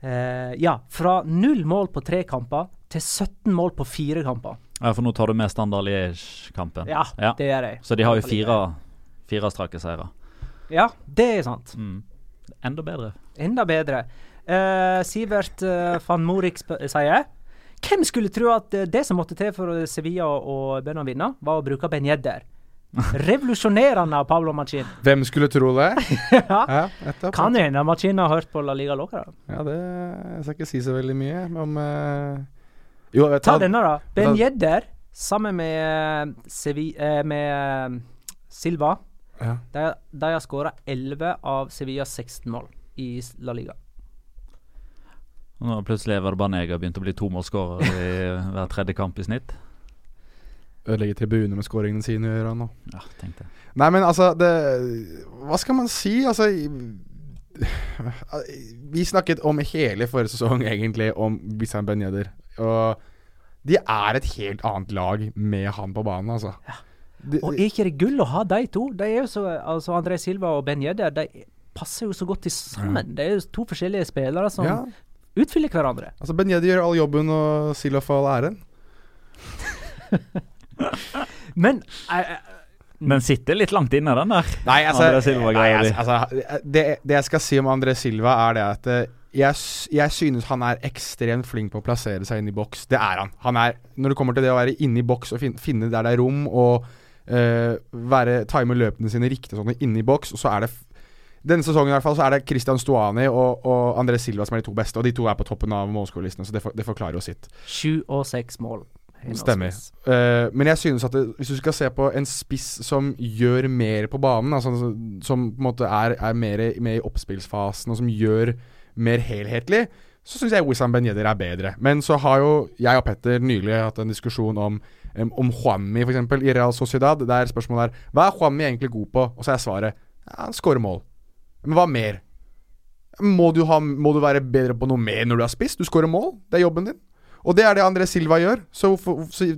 Uh, ja, fra null mål på tre kamper til 17 mål på fire kamper. Ja, For nå tar du med Standard Liège-kampen. Ja, ja, det gjør jeg. Så de har jo fire, fire strake seire. Ja, det er sant. Mm. Enda bedre. Enda bedre. Uh, Sivert uh, van Morik sier Hvem skulle tro at uh, det som måtte til for Sevilla og Bønna vinne, var å bruke Ben Yedder? Revolusjonerende av Pablo Machin. Hvem skulle tro det? ja, ja. Kan hende Machin har hørt på La Liga Loca. Ja, det Jeg skal ikke si så veldig mye om Jo, ta, ta denne, da. Ben Yedder sammen med, Sevi, med Silva ja. De, de har skåra 11 av Sevillas 16 mål i La Liga. Nå plutselig er Banega begynt å bli tomålsskårer i hver tredje kamp i snitt. Ødelegge tribuner med skåringene sine, gjør han nå. Ja, tenkte Nei, men altså det, Hva skal man si? Altså Vi snakket om hele forrige sesong, egentlig, om Bissam Benjeder. Og de er et helt annet lag med han på banen, altså. Ja. Det, og er ikke det gull å ha de to? De er jo så, altså André Silva og Ben Yedder de passer jo så godt til sammen. Ja. Det er jo to forskjellige spillere som ja. utfyller hverandre. Altså Ben Yedder gjør all jobben, og Silva får all æren. Men jeg, men sitter litt langt inne, den der. Nei, altså, nei, altså, altså det, det, jeg skal si om André Silva, er det at eh, jeg, jeg, synes han er ekstremt flink på å plassere seg inn i boks. Det er han. han er, når det kommer til det å være inne i boks og finne, finne der det er rom, og uh, være, time løpene sine riktig sånn inne i boks. Og så er det denne sesongen i hvert fall så er det Christian Stuani og, og André Silva som er de to beste. Og de to er på toppen av målskårerlistene, så det, for, det, forklarer jo sitt. Sju og seks mål. Stemmer. Uh, men jeg synes at det, hvis du skal se på en spiss som gjør mer på banen, altså, som på en måte er, er mer med i oppspillsfasen, og som gjør mer helhetlig, så syns jeg Wissam Ben Yedder er bedre. Men så har jo jeg og Petter nylig hatt en diskusjon om um, om Juanmi f.eks. i Real Sociedad. Der spørsmålet er hva er Juanmi egentlig god på? Og så er svaret ja, han skårer mål. Men hva mer? Må du, ha, må du, være bedre på noe mer når du har spist? Du skårer mål. Det er jobben din. Og det er det André Silva gjør. Så, så,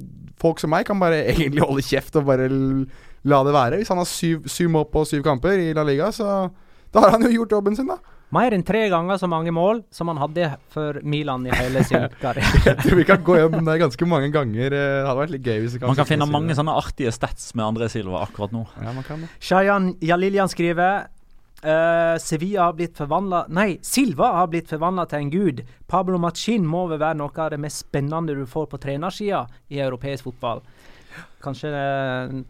folk som meg kan bare egentlig holde kjeft og bare la det være. Hvis han har syv, syv mål på syv kamper i La Liga, så da har han jo gjort jobben sin, da. Mer enn tre ganger så mange mål som han hadde for Milan i hele sin karriere. jeg tror vi kan gå gjennom det ganske mange ganger. Eh, det hadde vært litt gøy hvis Man kan finne mange sånne artige stats med André Silva akkurat nå. Ja, man kan det. Shayan Jalilian skriver uh, Sevilla har blitt forvandla Nei, Silva har blitt forvandla til en gud. Pablo Machin må vel være noe av det mest spennende du får på trenersida i europeisk fotball. Kanskje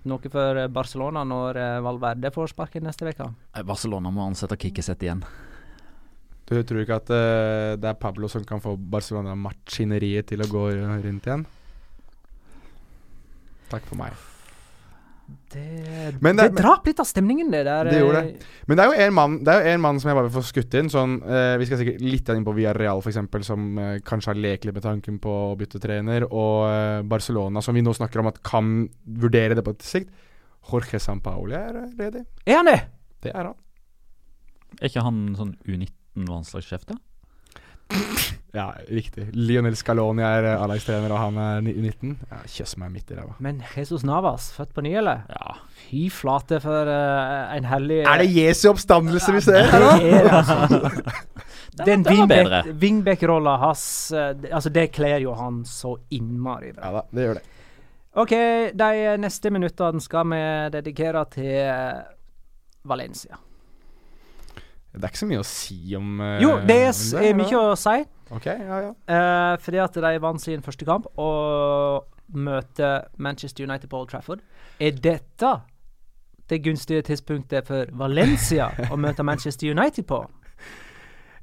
noe for Barcelona når uh, Valverde får sparken neste uke? Barcelona må ansette Kikkiset igjen. Du tror ikke at uh, det er Pablo som kan få Barcelona-maskineriet til å gå rundt igjen? Takk for meg. Det, det, det drap litt av stemningen, det der. Det gjorde det. Eh. Men det er jo en mann, det er jo en mann som jeg bare vil få skutt inn. Sånn, uh, vi skal sikkert litt inn på Villarreal, f.eks., som uh, kanskje har lekt litt med tanken på å bytte trener. Og uh, Barcelona, som vi nå snakker om at kan vurdere det på et sikt. Jorge Sampaoli er ledig. Er han det? Det er han. Er ikke han sånn U19? Landslagssjef, da? Ja, riktig. Lionel Scaloni er eh, A-lagstrener, og han er ni- 19. Ja, Kjøss meg midt i ræva. Men Jesus Navas, født på ny, eller? Ja. Fy flate for eh, en hellig Er det Jesu oppstandelse vi ser? Det er det, altså. Den det var bedre. wingback- wingback-rolla hans eh, det- Altså, det kler jo han så innmari bra. Ja da, det gjør det. OK, de neste minuttene skal vi dedikere til eh, Valencia. Det er ikke så mye å si om uh, Jo, det er, det, er mye å si. Ok, ja, ja. Uh, fordi at de vant sin første kamp og møter Manchester United på Old Trafford. Er dette det gunstige tidspunktet for Valencia å møte Manchester United på?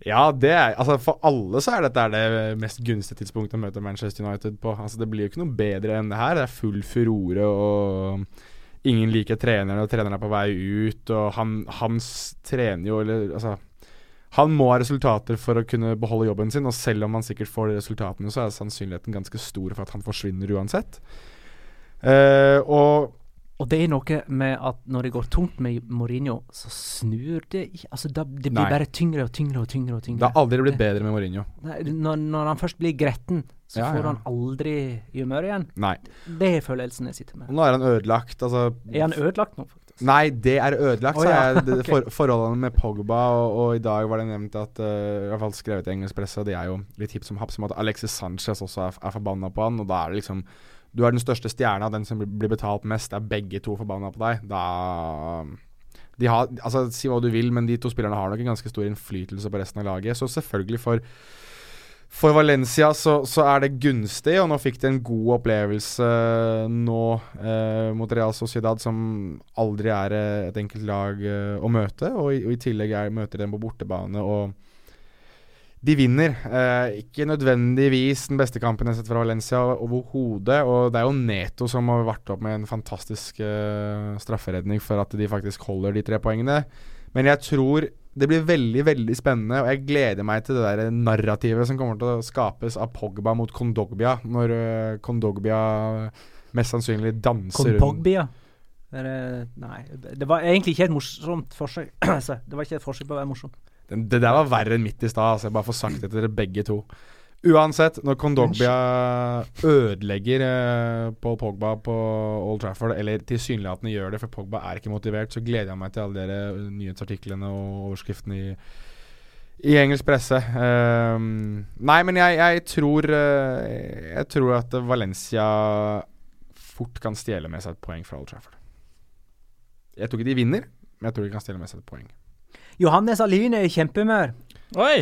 Ja, det er Altså For alle så er dette det mest gunstige tidspunktet å møte Manchester United på. Altså Det blir jo ikke noe bedre enn det her. Det er full furore, og ingen liker treneren, og treneren er på vei ut, og han, han trener jo, eller altså Han må ha resultater for å kunne beholde jobben sin, og selv om han sikkert får de resultatene, så er sannsynligheten ganske stor for at han forsvinner uansett. Uh, og Og det er noe med at når det går tungt med Mourinho, så snur det ikke Altså, da, det blir Nei. bare tyngre og tyngre og tyngre. og tyngre. det har aldri blitt bedre med Mourinho. Nei, når, når han først blir gretten, så Ja, får ja. han aldri humør igjen. Nei. Det er følelsen jeg sitter Og med. nå er han ødelagt. Altså Er han ødelagt nå, faktisk? Nei, det er ødelagt, sa ja. jeg. Det, for, forholdene med Pogba, og, og i dag var det nevnt at uh, I hvert fall skrevet i engelsk presse, og det er jo litt hipp som happ, som at Alexis Sanchez også er, er forbanna på han. Og da er det liksom Du er den største stjerna, den som blir- betalt mest. Er begge to forbanna på deg. Da de har, altså Si hva du vil, men de to spillerne har nok en ganske stor innflytelse på resten av laget. Så selvfølgelig for for Valencia så, så er det gunstig, og nå fikk de en god opplevelse nå eh, mot Real Sociedad, som aldri er eh, et enkelt lag eh, å møte. Og i, og i tillegg er, møter de dem på bortebane, og de vinner. Eh, ikke nødvendigvis den beste kampen jeg har sett fra Valencia overhodet. Og det er jo Neto som har vært opp med en fantastisk eh, strafferedning for at de faktisk holder de tre poengene. Men jeg tror det blir veldig veldig spennende, og jeg gleder meg til det der narrativet som kommer til å skapes av Pogba mot Kondogbia, når uh, Kondogbia mest sannsynlig danser rundt Det Er Nei, det var egentlig ikke et morsomt forsøk. Altså, det var ikke et forsøk på å være morsom. Den, Det der var verre enn mitt i stad, altså. Jeg bare får sagt det til dere begge to. Uansett, når Kondogbia ødelegger eh, Paul Pogba på Old Trafford, eller tilsynelatende gjør det, for Pogba er ikke motivert, så gleder jeg meg til alle dere eh, nyhetsartiklene og overskriftene i, i engelsk presse. Um, nei, men jeg, jeg tror eh, Jeg tror at Valencia fort kan stjele med seg et poeng fra Old Trafford. Jeg tror ikke de vinner, men jeg tror de kan stjele med seg et poeng. Johannes Aline er i kjempehumør. Oi!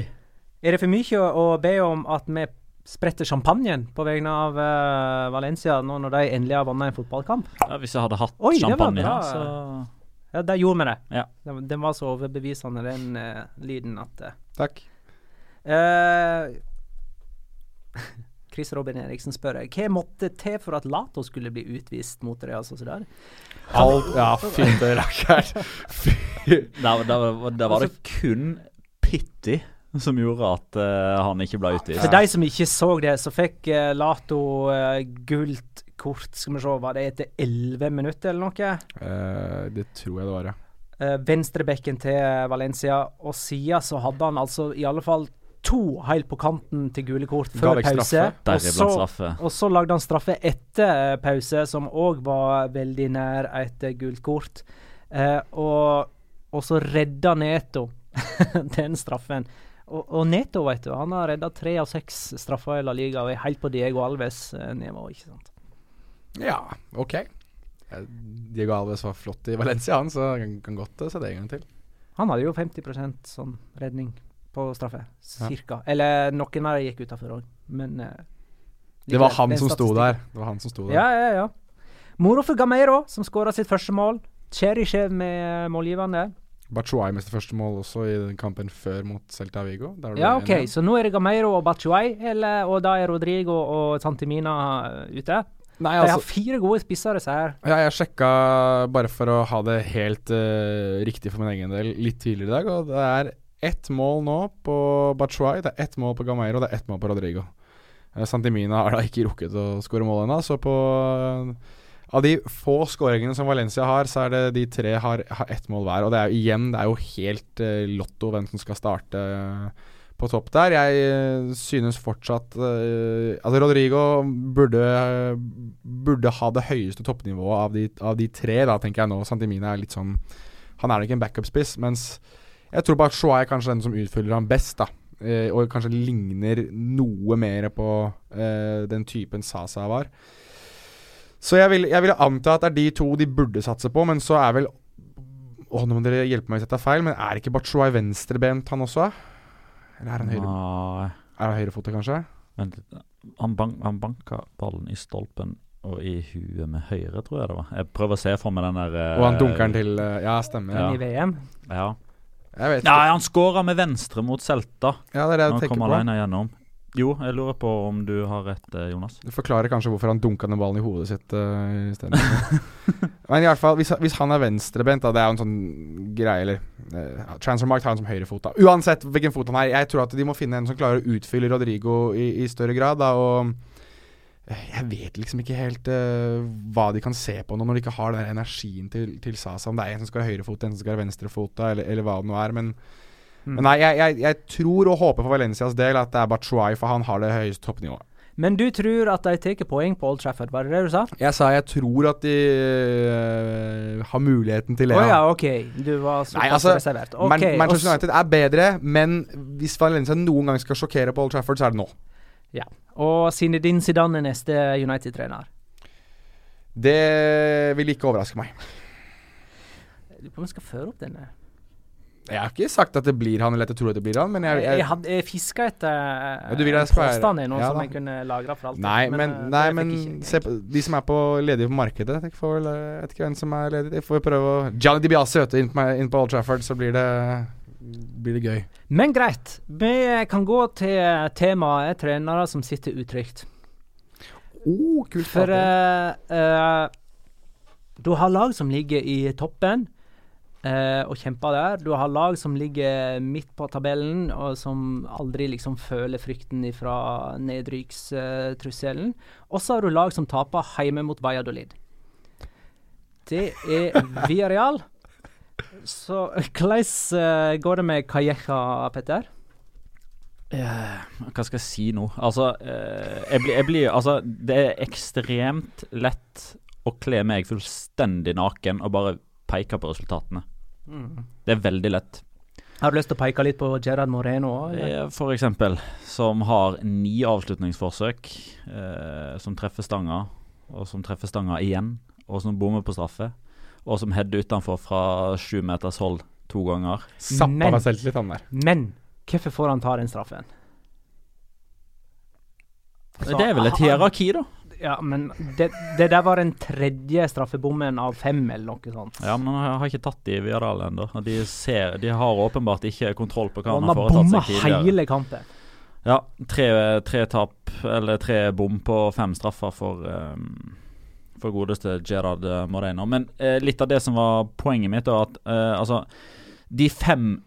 Er det for mye å, be om at vi spretter champagnen på vegne av uh, Valencia nå når de endelig har vunnet en fotballkamp? Ja, hvis jeg hadde hatt Oi, champagne her, så Ja, der gjorde vi det. Ja. Den, den var så overbevisende, den uh, lyden, at uh, Takk. Chris Robin Eriksen spør jeg, hva måtte til for at Lato skulle bli utvist mot Real Sociedad? Alt Ja, fytte rakkeren. Fy. Der, der, der var det kun Pitti som gjorde at uh, han ikke ble utvist. For de som ikke så det, så fikk uh, Lato uh, gult kort. Skal vi se, var det etter 11 minutter eller noe? Eh, det tror jeg det var, ja. Uh, Venstrebekken til Valencia, og siden så hadde han altså i alle fall to helt på kanten til gule kort før pause. Og så, og så lagde han straffe etter eh, pause, som òg var veldig nær et eh, gult kort. Eh, og, og så redda Neto den straffen. Og, og Neto, vet du, han har redda tre av seks straffer i La Liga og er helt på Diego Alves-nivå, ikke sant. Ja, ok. Eh, Diego Alves var flott i Valencia, han, så han kan, godt eh, se det en gang til. Han hadde jo 50% sånn redning på straffe, cirka. Eller noen av dem gikk utafor òg, men uh, Det var han som sto der. Det var han som sto der. Ja, ja, ja. Moro for Gameiro, som skåra sitt første mål. Cheryshev med målgivende. Bachuay mistet første mål også i den kampen før mot Celta Vigo. Ja, OK, igjen. så nå er det Gameiro og Bachuay, eller, og da er Rodrigo og Santimina eh, ute. Nei, De har altså, fire gode spisser, disse her. ja, jeg sjekka bare for å ha det helt uh, riktig for min egen del litt tidligere i dag, og det er ett mål nå på Batshuay, det er ett mål på Gameiro, det er ett mål på Rodrigo. Eh, Santimina har da ikke rukket å skåre mål ennå, så på Av de få skåringene som Valencia har, så er det de tre har, har ett mål hver. Og det er jo igjen Det er jo helt uh, lotto hvem som skal starte eh, på topp der. Jeg eh, synes fortsatt eh, Altså, Rodrigo burde, burde ha det høyeste toppnivået av de, av de tre, da, tenker jeg nå. Santimina er litt sånn Han er nok en backup-spiss, mens jeg tror Batshuay er kanskje den som utfyller ham best, da. Eh, og kanskje ligner noe mer på eh, den typen Sasa var. Så jeg vil, jeg vil anta at det er de to de burde satse på, men så er vel Å, nå må dere hjelpe meg hvis jeg tar feil, men er ikke Batshuay venstrebent, han også? Eller er han høyre? Nei, Er han høyrefotet, kanskje? vent litt. Han, bank, han banka ballen i stolpen og i huet med høyre, tror jeg det var. Jeg prøver å se for meg den der eh, Og han dunker den til eh, Ja, stemmer. Ja. I VM. Ja. Nei, han skåra med venstre mot Celta. Ja, det er det Han jeg kom tenker på. Jo, jeg lurer på om du har rett, eh, Jonas. Du forklarer kanskje hvorfor han dunka den ballen i hodet sitt uh, isteden. Men i hvert fall, hvis, hvis han er venstrebent, da, det er jo en sånn greie Eller uh, Transfermarkt har han som høyrefot. da Uansett hvilken fot han er, jeg tror at de må finne en som klarer å utfylle Rodrigo i, i større grad. Da, og eh, jeg vet liksom ikke helt uh, hva de kan se på nå når de ikke har den energien til, til Sasa. Om det er en som skal ha høyrefot, en som skal ha venstrefot, eller, eller hva det nå er. Men, Mm. men nei, jeg, jeg, jeg tror og håper for Valencias del at det er Bachuay, for han har det høyeste toppnivået. Men du tror at de tar poeng på Old Trafford, var det det du sa? Jeg sa jeg tror at de øh, har muligheten til Å det. ja. OK. Du var såpass Nei, altså, reservert. Okay, Man Manchester United er bedre, men hvis Valencia noen gang skal sjokkere på Old Trafford, så er det nå. Og Zinedine Zidane er neste United-trener. Det vil ikke overraske meg. Jeg lurer på om vi skal føre opp denne. Jeg har ikke sagt at det blir han, eller at jeg tror at det blir han, men jeg, Jeg, jeg, jeg fiska etter Ja, jeg være- påstander nå Ja som jeg kunne lagra for alltid. Nei, men, men, nei, men se på de som er på ledige på markedet. Jeg får vel, jeg vet ikke hvem som er ledig. Jeg får prøve å Johnny Di Biase vet du, inn inn på Old Trafford, så blir det, blir det gøy. Men greit. Vi kan gå til temaet trenere som sitter utrygt. Oh, kult. For uh, eh, du har lag som ligger i toppen uh, og kjemper der. Du har lag som ligger midt på tabellen, og som aldri liksom føler frykten fra nedrykkstrusselen. og så har du lag som taper hjemme mot Valladolid. Det er Villarreal. Så hvordan eh, går det med Calleja, Petter? Uh, hva skal jeg si nå? Altså, uh, jeg blir, jeg blir Altså, det er ekstremt lett å kle meg fullstendig naken og bare peke på resultatene. Det er veldig lett. Har du lyst til å peke litt på Gerard Moreno? òg? Eh, For eksempel, som har ni avslutningsforsøk, eh, som treffer stanga, og som treffer stanga igjen, og som bommer på straffe, og som header utenfor fra sju meters hold to ganger. Zappa men- meg selvtillit, han der. Men hvorfor får han ta den straffen? Så, det er vel et hierarki, da. Ja, men det, det der var den tredje straffebommen av fem, eller noe sånt. Ja, men han har ikke tatt de i Viadal ennå. De, ser- de har åpenbart ikke kontroll på hva han han har har foretatt bomma seg tidligere. hele kampen. Ja, tre, tre tap, eller tre bom på fem straffer for, ehm, for godeste Gerard eh, Moreno. Men eh, litt av det som var poenget mitt, er at eh, altså De fem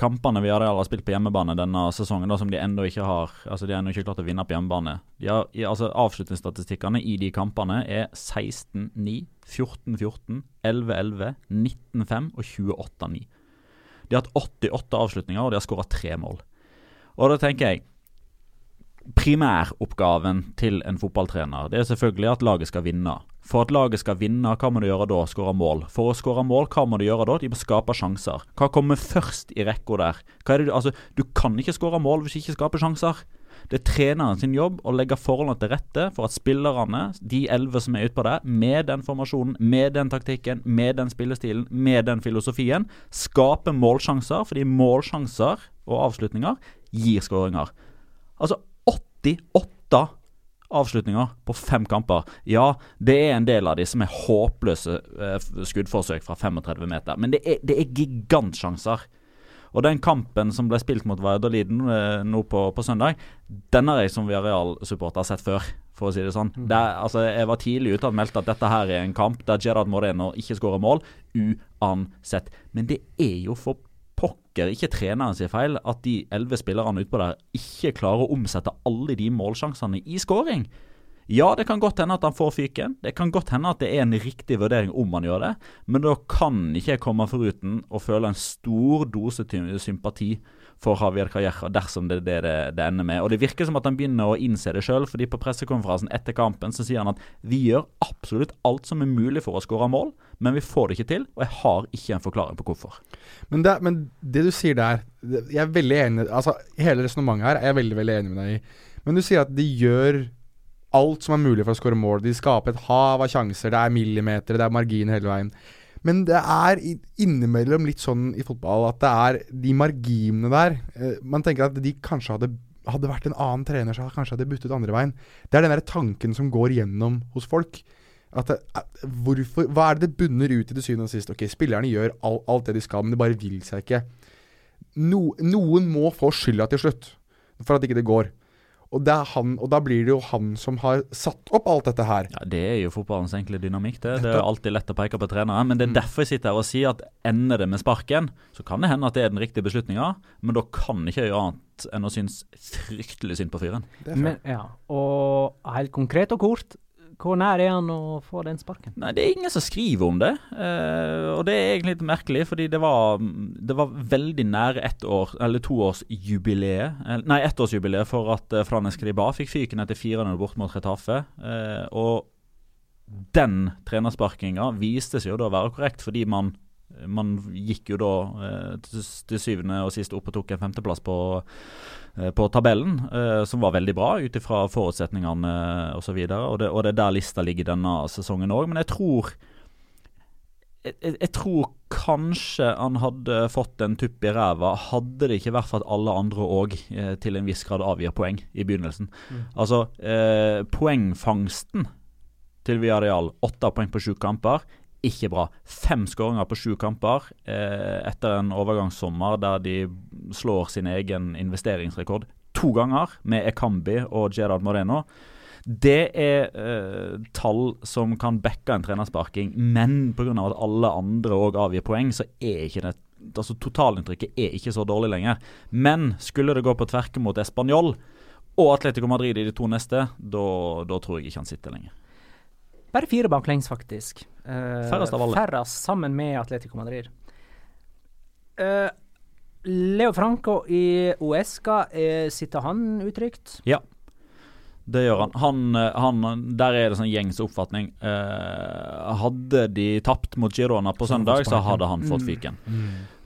kampene vi har spilt på hjemmebane denne sesongen, da, som de ennå ikke har Altså de har ennå ikke klart å vinne på hjemmebane. Har, altså Avslutningsstatistikkene i de kampene er 16-9, 14-14, 11-11, 19-5 og 28-9. De har hatt 88 avslutninger, og de har skåra tre mål. Og da tenker jeg Primæroppgaven til en fotballtrener Det er selvfølgelig at laget skal vinne. For at laget skal vinne, hva må du gjøre da? Skåre mål. For å skåre mål, hva må du gjøre da? De må skape sjanser. Hva kommer først i rekka der? Er du, altså, du kan ikke skåre mål hvis du ikke skaper sjanser. Det er treneren sin jobb å legge forholdene til rette for at spillerne, de elleve som er utpå der, med den formasjonen, med den taktikken, med den spillestilen, med den filosofien, skaper målsjanser, fordi målsjanser og avslutninger gir skåringer. Altså 88 avslutninger på fem kamper. Ja, det er en del av de som er håpløse eh, skuddforsøk fra 35 meter, men det er, det er gigantsjanser. Og den kampen som ble spilt mot Valladolid eh, nå på, på søndag, den har jeg som Viareal-supporter sett før, for å si det sånn. Det er, altså, jeg var tidlig ute og meldte at dette her er en kamp der Gerard Moreno ikke skårer mål, uansett. Men det er jo for pokker ikke treneren sin feil at de elleve spillerne utpå der ikke klarer å omsette alle de målsjansene i skåring. Ja, det kan godt hende at han får fyken. Det kan godt hende at det er en riktig vurdering om han gjør det, men da kan ikke jeg komme foruten å føle en stor dose sympati for Javier Calleja dersom det er det, det det ender med. Og Det virker som at han begynner å innse det sjøl, fordi på pressekonferansen etter kampen så sier han at vi gjør absolutt alt som er mulig for å skåre mål, men vi får det ikke til, og jeg har ikke en forklaring på hvorfor. Men det, men det du sier der Jeg er veldig enig Altså Hele resonnementet her er jeg veldig veldig enig med deg i. Men du sier at de gjør alt som er mulig for å skåre mål. De skaper et hav av sjanser. Det er millimeter, det er margin hele veien. Men det er innimellom litt sånn i fotball at det er de marginene der eh, Man tenker at de kanskje hadde hadde vært en annen trener, så kanskje hadde de byttet andre veien. Det er den der tanken som går gjennom hos folk. Det, eh, hvorfor, Hva er det det bunner ut i til syvende og sist? Ok, Spillerne gjør all, alt det de skal, men de bare vil seg ikke. No, noen må få skylda til slutt for at ikke det går. Og, det er han, og da blir det jo han som har satt opp alt dette her. Ja, Det er jo fotballens enkle dynamikk. Det Det er alltid lett å peke på treneren. Men det er derfor jeg sitter her og sier at ender det med sparken, så kan det hende at det er den riktige beslutninga, men da kan ikke jeg gjøre annet enn å synes fryktelig synd på fyren. Men, ja. Og helt konkret og kort, hvor nær er han å få den sparken? Nei, det er ingen som skriver om det. Uh, og det er egentlig litt merkelig, fordi det var, det var veldig nære ett år, eller toårsjubileet jubileet. Nei, ettårsjubileet for at uh, Franes Kriba fikk fyken etter 4-0 bort mot Retafe. Uh, og den trenersparkinga viste seg jo da å være korrekt, fordi man man gikk jo da eh, til, syvende og sist opp og tok en femteplass på, eh, på tabellen, eh, som var veldig bra ut ifra forutsetningene osv. Og, så og, det, og det er der lista ligger denne sesongen òg. Men jeg tror jeg, jeg, tror kanskje han hadde fått en tupp i ræva, hadde det ikke vært for at alle andre òg til en viss grad avgir poeng i begynnelsen. Altså, eh, poengfangsten til Villarreal, åtte poeng på sju kamper, ikke bra. Fem skåringer på sju kamper eh, etter en overgangssommer der de slår sin egen investeringsrekord to ganger med Ekambi og Gerard Moreno. Det er eh, tall som kan backe en trenersparking, men pga. at alle andre òg avgir poeng, så er ikke det altså Totalinntrykket er ikke så dårlig lenger. Men skulle det gå på tverke mot Español og Atletico Madrid i de to neste, da tror jeg ikke han sitter lenger. Bare fire baklengs, faktisk. Uh, Færrest av alle. Færrest sammen med Atletico Madrid. Uh, Leo Franco i Uesca, eh, sitter han utrygt? Ja. Det gjør han. han, han der er det sånn gjengs oppfatning. Uh, hadde de tapt mot Girona på Så søndag, så hadde han fått Mm. fyken.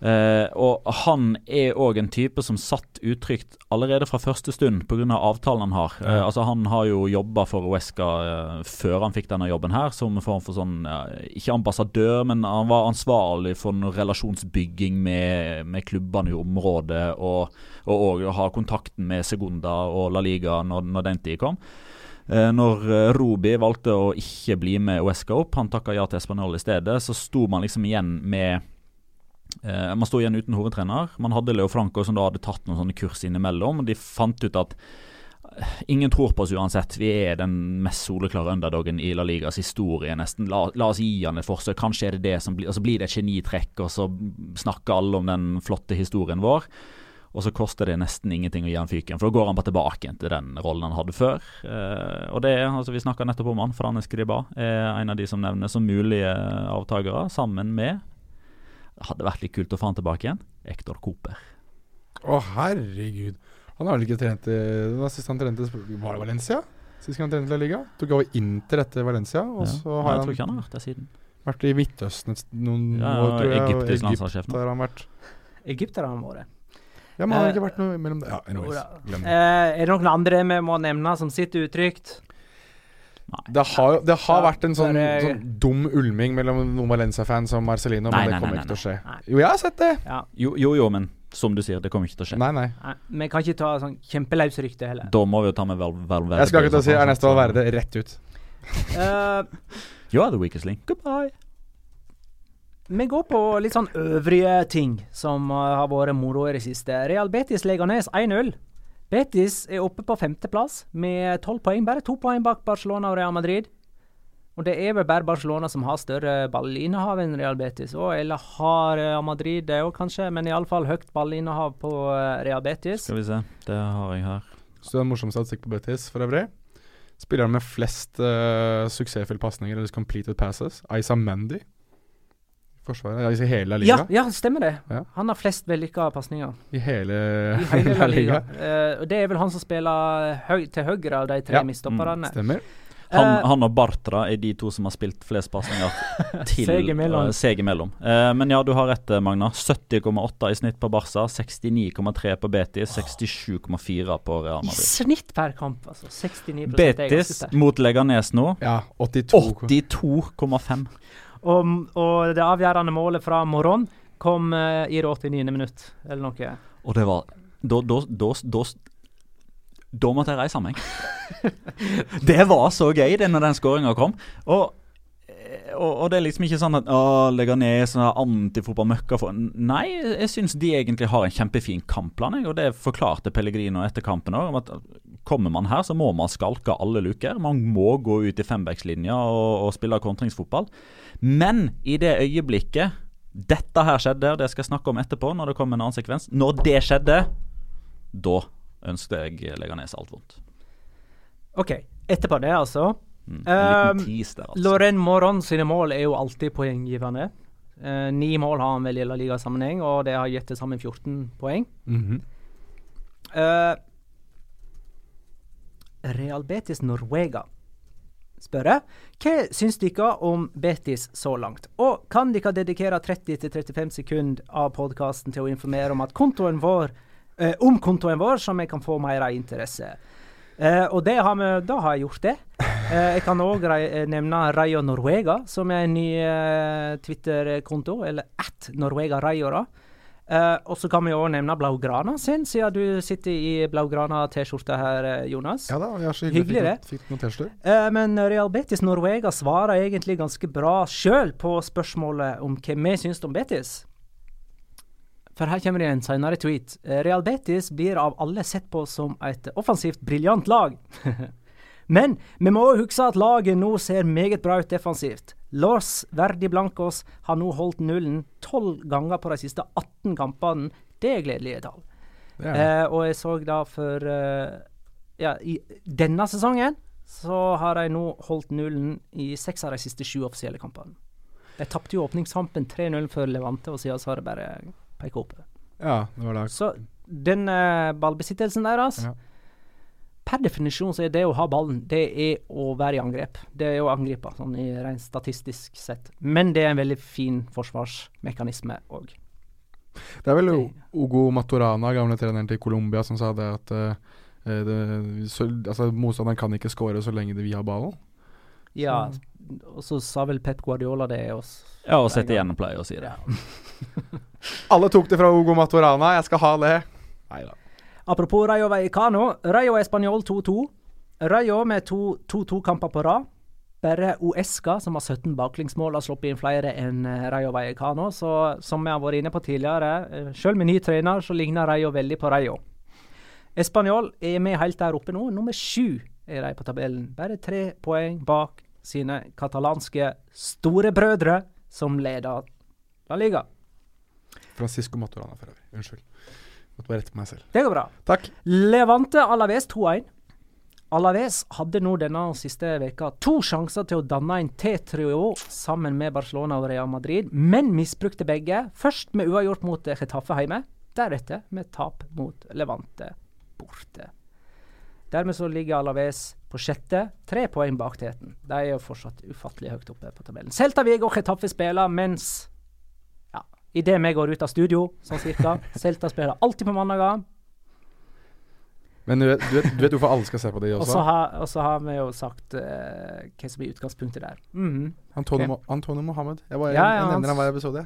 Eh, og han er òg en type som satt utrygt allerede fra første stund pga. avtalen han har. Eh, Ja. altså Han har jo jobba for Uesca uh, før han fikk denne jobben her, som form for sånn eh, Ikke ambassadør, men han var ansvarlig for noe relasjonsbygging med, med klubbene i området, og og òg ha kontakten med Segunda og La Liga når, når den tid kom. Eh, når Robi valgte å ikke bli med Uesca opp, han takka ja til Español i stedet, så sto man liksom igjen med Eh, man sto igjen uten hovedtrener. Man hadde Leo Franco som da hadde tatt noen sånne kurs innimellom. De fant ut at eh, ingen tror på oss uansett. Vi er den mest soleklare underdogen i La Ligas historie, nesten. La, la oss gi han et forsøk. Kanskje er det det som blir Og så blir det et genitrekk, og så snakker alle om den flotte historien vår. Og så koster det nesten ingenting å gi han fyken, for da går han bare tilbake til den rollen han hadde før. Eh, og det er, altså Vi snakka nettopp om han, Franes Griba er en av de som nevnes som mulige avtakere, sammen med Det hadde vært litt kult å få han tilbake igjen. Ektor Cooper. Å, herregud. Han har vel ikke trent i Hva sist han trente Var det Valencia? Sist han trente La Liga? Tok over Inter etter Valencia, og Ja. så Nei, har jeg tror ikke han har vært der siden. vært i Midtøsten noen Ja, år, tror jeg. Egyptisk Egypt landslagssjef nå. har han vært. Egypt har han vært. Ja, men han har Eh, ikke vært noe mellom Ja, anyways. Det. Eh, er det noen andre vi må nevne som sitter utrygt? Det har, det har vært en sånn, sånn dum ulming mellom noen Valencia-fans og Marcelino, Nei, men det kommer nei, ikke til å skje. Jo, jeg har sett det! Ja. Jo, jo, jo, men som du sier, det kommer ikke til å skje. Nei, nei. Nei, vi kan ikke ta sånn kjempeløse rykte heller. Da må vi jo ta med Val Valverde. Jeg skal ikke til å si Ernesto Valverde rett ut. uh, You are the weakest link. Goodbye. vi går på litt sånn øvrige ting som eh, har vært moro i det siste. Real Betis Leganes 1-0. Betis er oppe på femteplass med tolv poeng. Bare to poeng bak Barcelona og Real Madrid. Og det er vel bare Barcelona som har større ballinnehav enn Real Betis. Og, eller har Real Madrid det òg, kanskje, men iallfall høyt ballinnehav på eh, Real Betis. Skal vi se. Det har jeg her. Så det er en morsom statistikk på Betis for øvrig. Spilleren med flest uh, suksessfulle pasninger, eller completed passes, Aisa Mendy. Forsvaret, Ja, I hele La Liga. Ja, ja, stemmer det. Ja. Han har flest vellykka pasninger. I hele, I hele La Liga. Eh, og det er vel han som spiller høy, til høyre av de tre Ja. midtstopperne. Stemmer. Han, Eh, han og Bartra er de to som har spilt flest pasninger til Seg imellom. Uh, seg imellom. Eh, men ja, du har rett, Magna. 70,8 i snitt på Barca, 69,3 på Betis, 67,4 på Real Madrid. I snitt per kamp, altså. 69 det er ganske Betis mot Leganes nå. Ja, 82. 82,5. Og, og det avgjørende målet fra Moron kom uh, i det 89. minutt, eller noe. Og det var Da, da, da, da, da måtte jeg reise meg. det var så gøy det når den skåringa kom. Og, eh, og, og det er liksom ikke sånn at å, legger ned sånn her antifotballmøkka for Nei, jeg syns de egentlig har en kjempefin kampplan, og det forklarte Pellegrino etter kampen òg. Kommer man her, så må man skalke alle luker. Man må gå ut i fembackslinja og, og spille kontringsfotball. Men i det øyeblikket dette her skjedde, og det skal jeg snakke om etterpå, når det kommer en annen sekvens Når det skjedde, da ønsket jeg Leganes alt vondt. OK. Etterpå det, altså. Mm. En Um, liten tease der, altså. Loren Moron sine mål er jo alltid poenggivende. Uh, ni mål har han vel i La Liga-sammenheng, og det har gitt til sammen 14 poeng. Mhm. Eh, Real Betis Norvega spør jeg. Hva syns dere om Betis så langt? Og kan dere dedikere 30-35 sekunder av podkasten til å informere om kontoen vår eh, om kontoen vår, så vi kan få mer interesse? Eh, og har vi, da har jeg gjort det. Eh, jeg kan òg nevne Rayo Norvega, som er en ny eh, Twitter-konto, eller at Norvega Rayo, da. Eh, og så kan vi òg nevne Blaugrana sin, siden du sitter i Blaugrana-T-skjorte her, eh, Jonas. Ja da, jeg har så hyggelig, Hyggelig, det. fikk, fikk noen T-skjorter. Eh, men Real Betis Norvega svarer egentlig ganske bra sjøl på spørsmålet om hva vi syns om Betis. For her kommer det en senere tweet. Real Betis blir av alle sett på som et offensivt briljant lag. Men vi må huske at laget nå ser meget bra ut defensivt. Lars Verdi Blancos har nå holdt nullen tolv ganger på de siste 18 kampene. Det er gledelige tall. Er. Eh, og jeg så da for eh, Ja, i denne sesongen så har de nå holdt nullen i seks av de siste sju offisielle kampene. De tapte jo åpningskampen 3-0 for Levante, og siden så har det bare pekt opp. ja, det var det. Så den eh, ballbesittelsen deres Ja. Per definisjon så er det å ha ballen, det er å være i angrep. Det er å angripe, sånn i rent statistisk sett. Men det er en veldig fin forsvarsmekanisme òg. Det er vel Ogo Matorana, gamle treneren til Colombia, som sa det at det, så, altså, motstanderen kan ikke score så lenge vi har ballen. Ja, og så sa vel Pep Guardiola det oss. Ja, og sett igjen pleier å si det. Alle tok det fra Ogo Matorana, jeg skal ha det. Nei da. Apropos Rayo Vallecano. Rayo Español 2-2. Rayo med to 2-2-kamper på rad. Bare Uesca, som har 17 baklengsmål, har sluppet inn flere enn eh, Rayo Vallecano. Så som vi har vært inne på tidligere, eh, selv med ny trener så ligner Rayo veldig på Rayo. Español er med helt der oppe nå. Nummer sju er de på tabellen. Bare tre poeng bak sine katalanske storebrødre, som leder La Liga. Francisco Matorana, for øvrig. Unnskyld. Måtte bare rette på meg selv. Det går bra. Takk. Levante Alaves 2-1. Alaves hadde nå denne siste veka to sjanser til å danne en T-trio sammen med Barcelona og Real Madrid, men misbrukte begge. Først med uavgjort mot Chetaffe hjemme, deretter med tap mot Levante borte. Dermed så ligger Alaves på sjette, tre poeng bak teten. De er jo fortsatt ufattelig høyt oppe på tabellen. Celta Vigo og Chetaffe spiller, mens idet vi går ut av studio, sånn cirka Selta spiller alltid på mandager. Men du vet, du, vet, du vet hvorfor alle skal se på de Og også? så har, og så har vi jo sagt uh, hva som blir utgangspunktet der. Mhm. Antonio, okay. Antonio Mohammed. Jeg, bare, Ja, ja, jeg nevner ham han hver episode.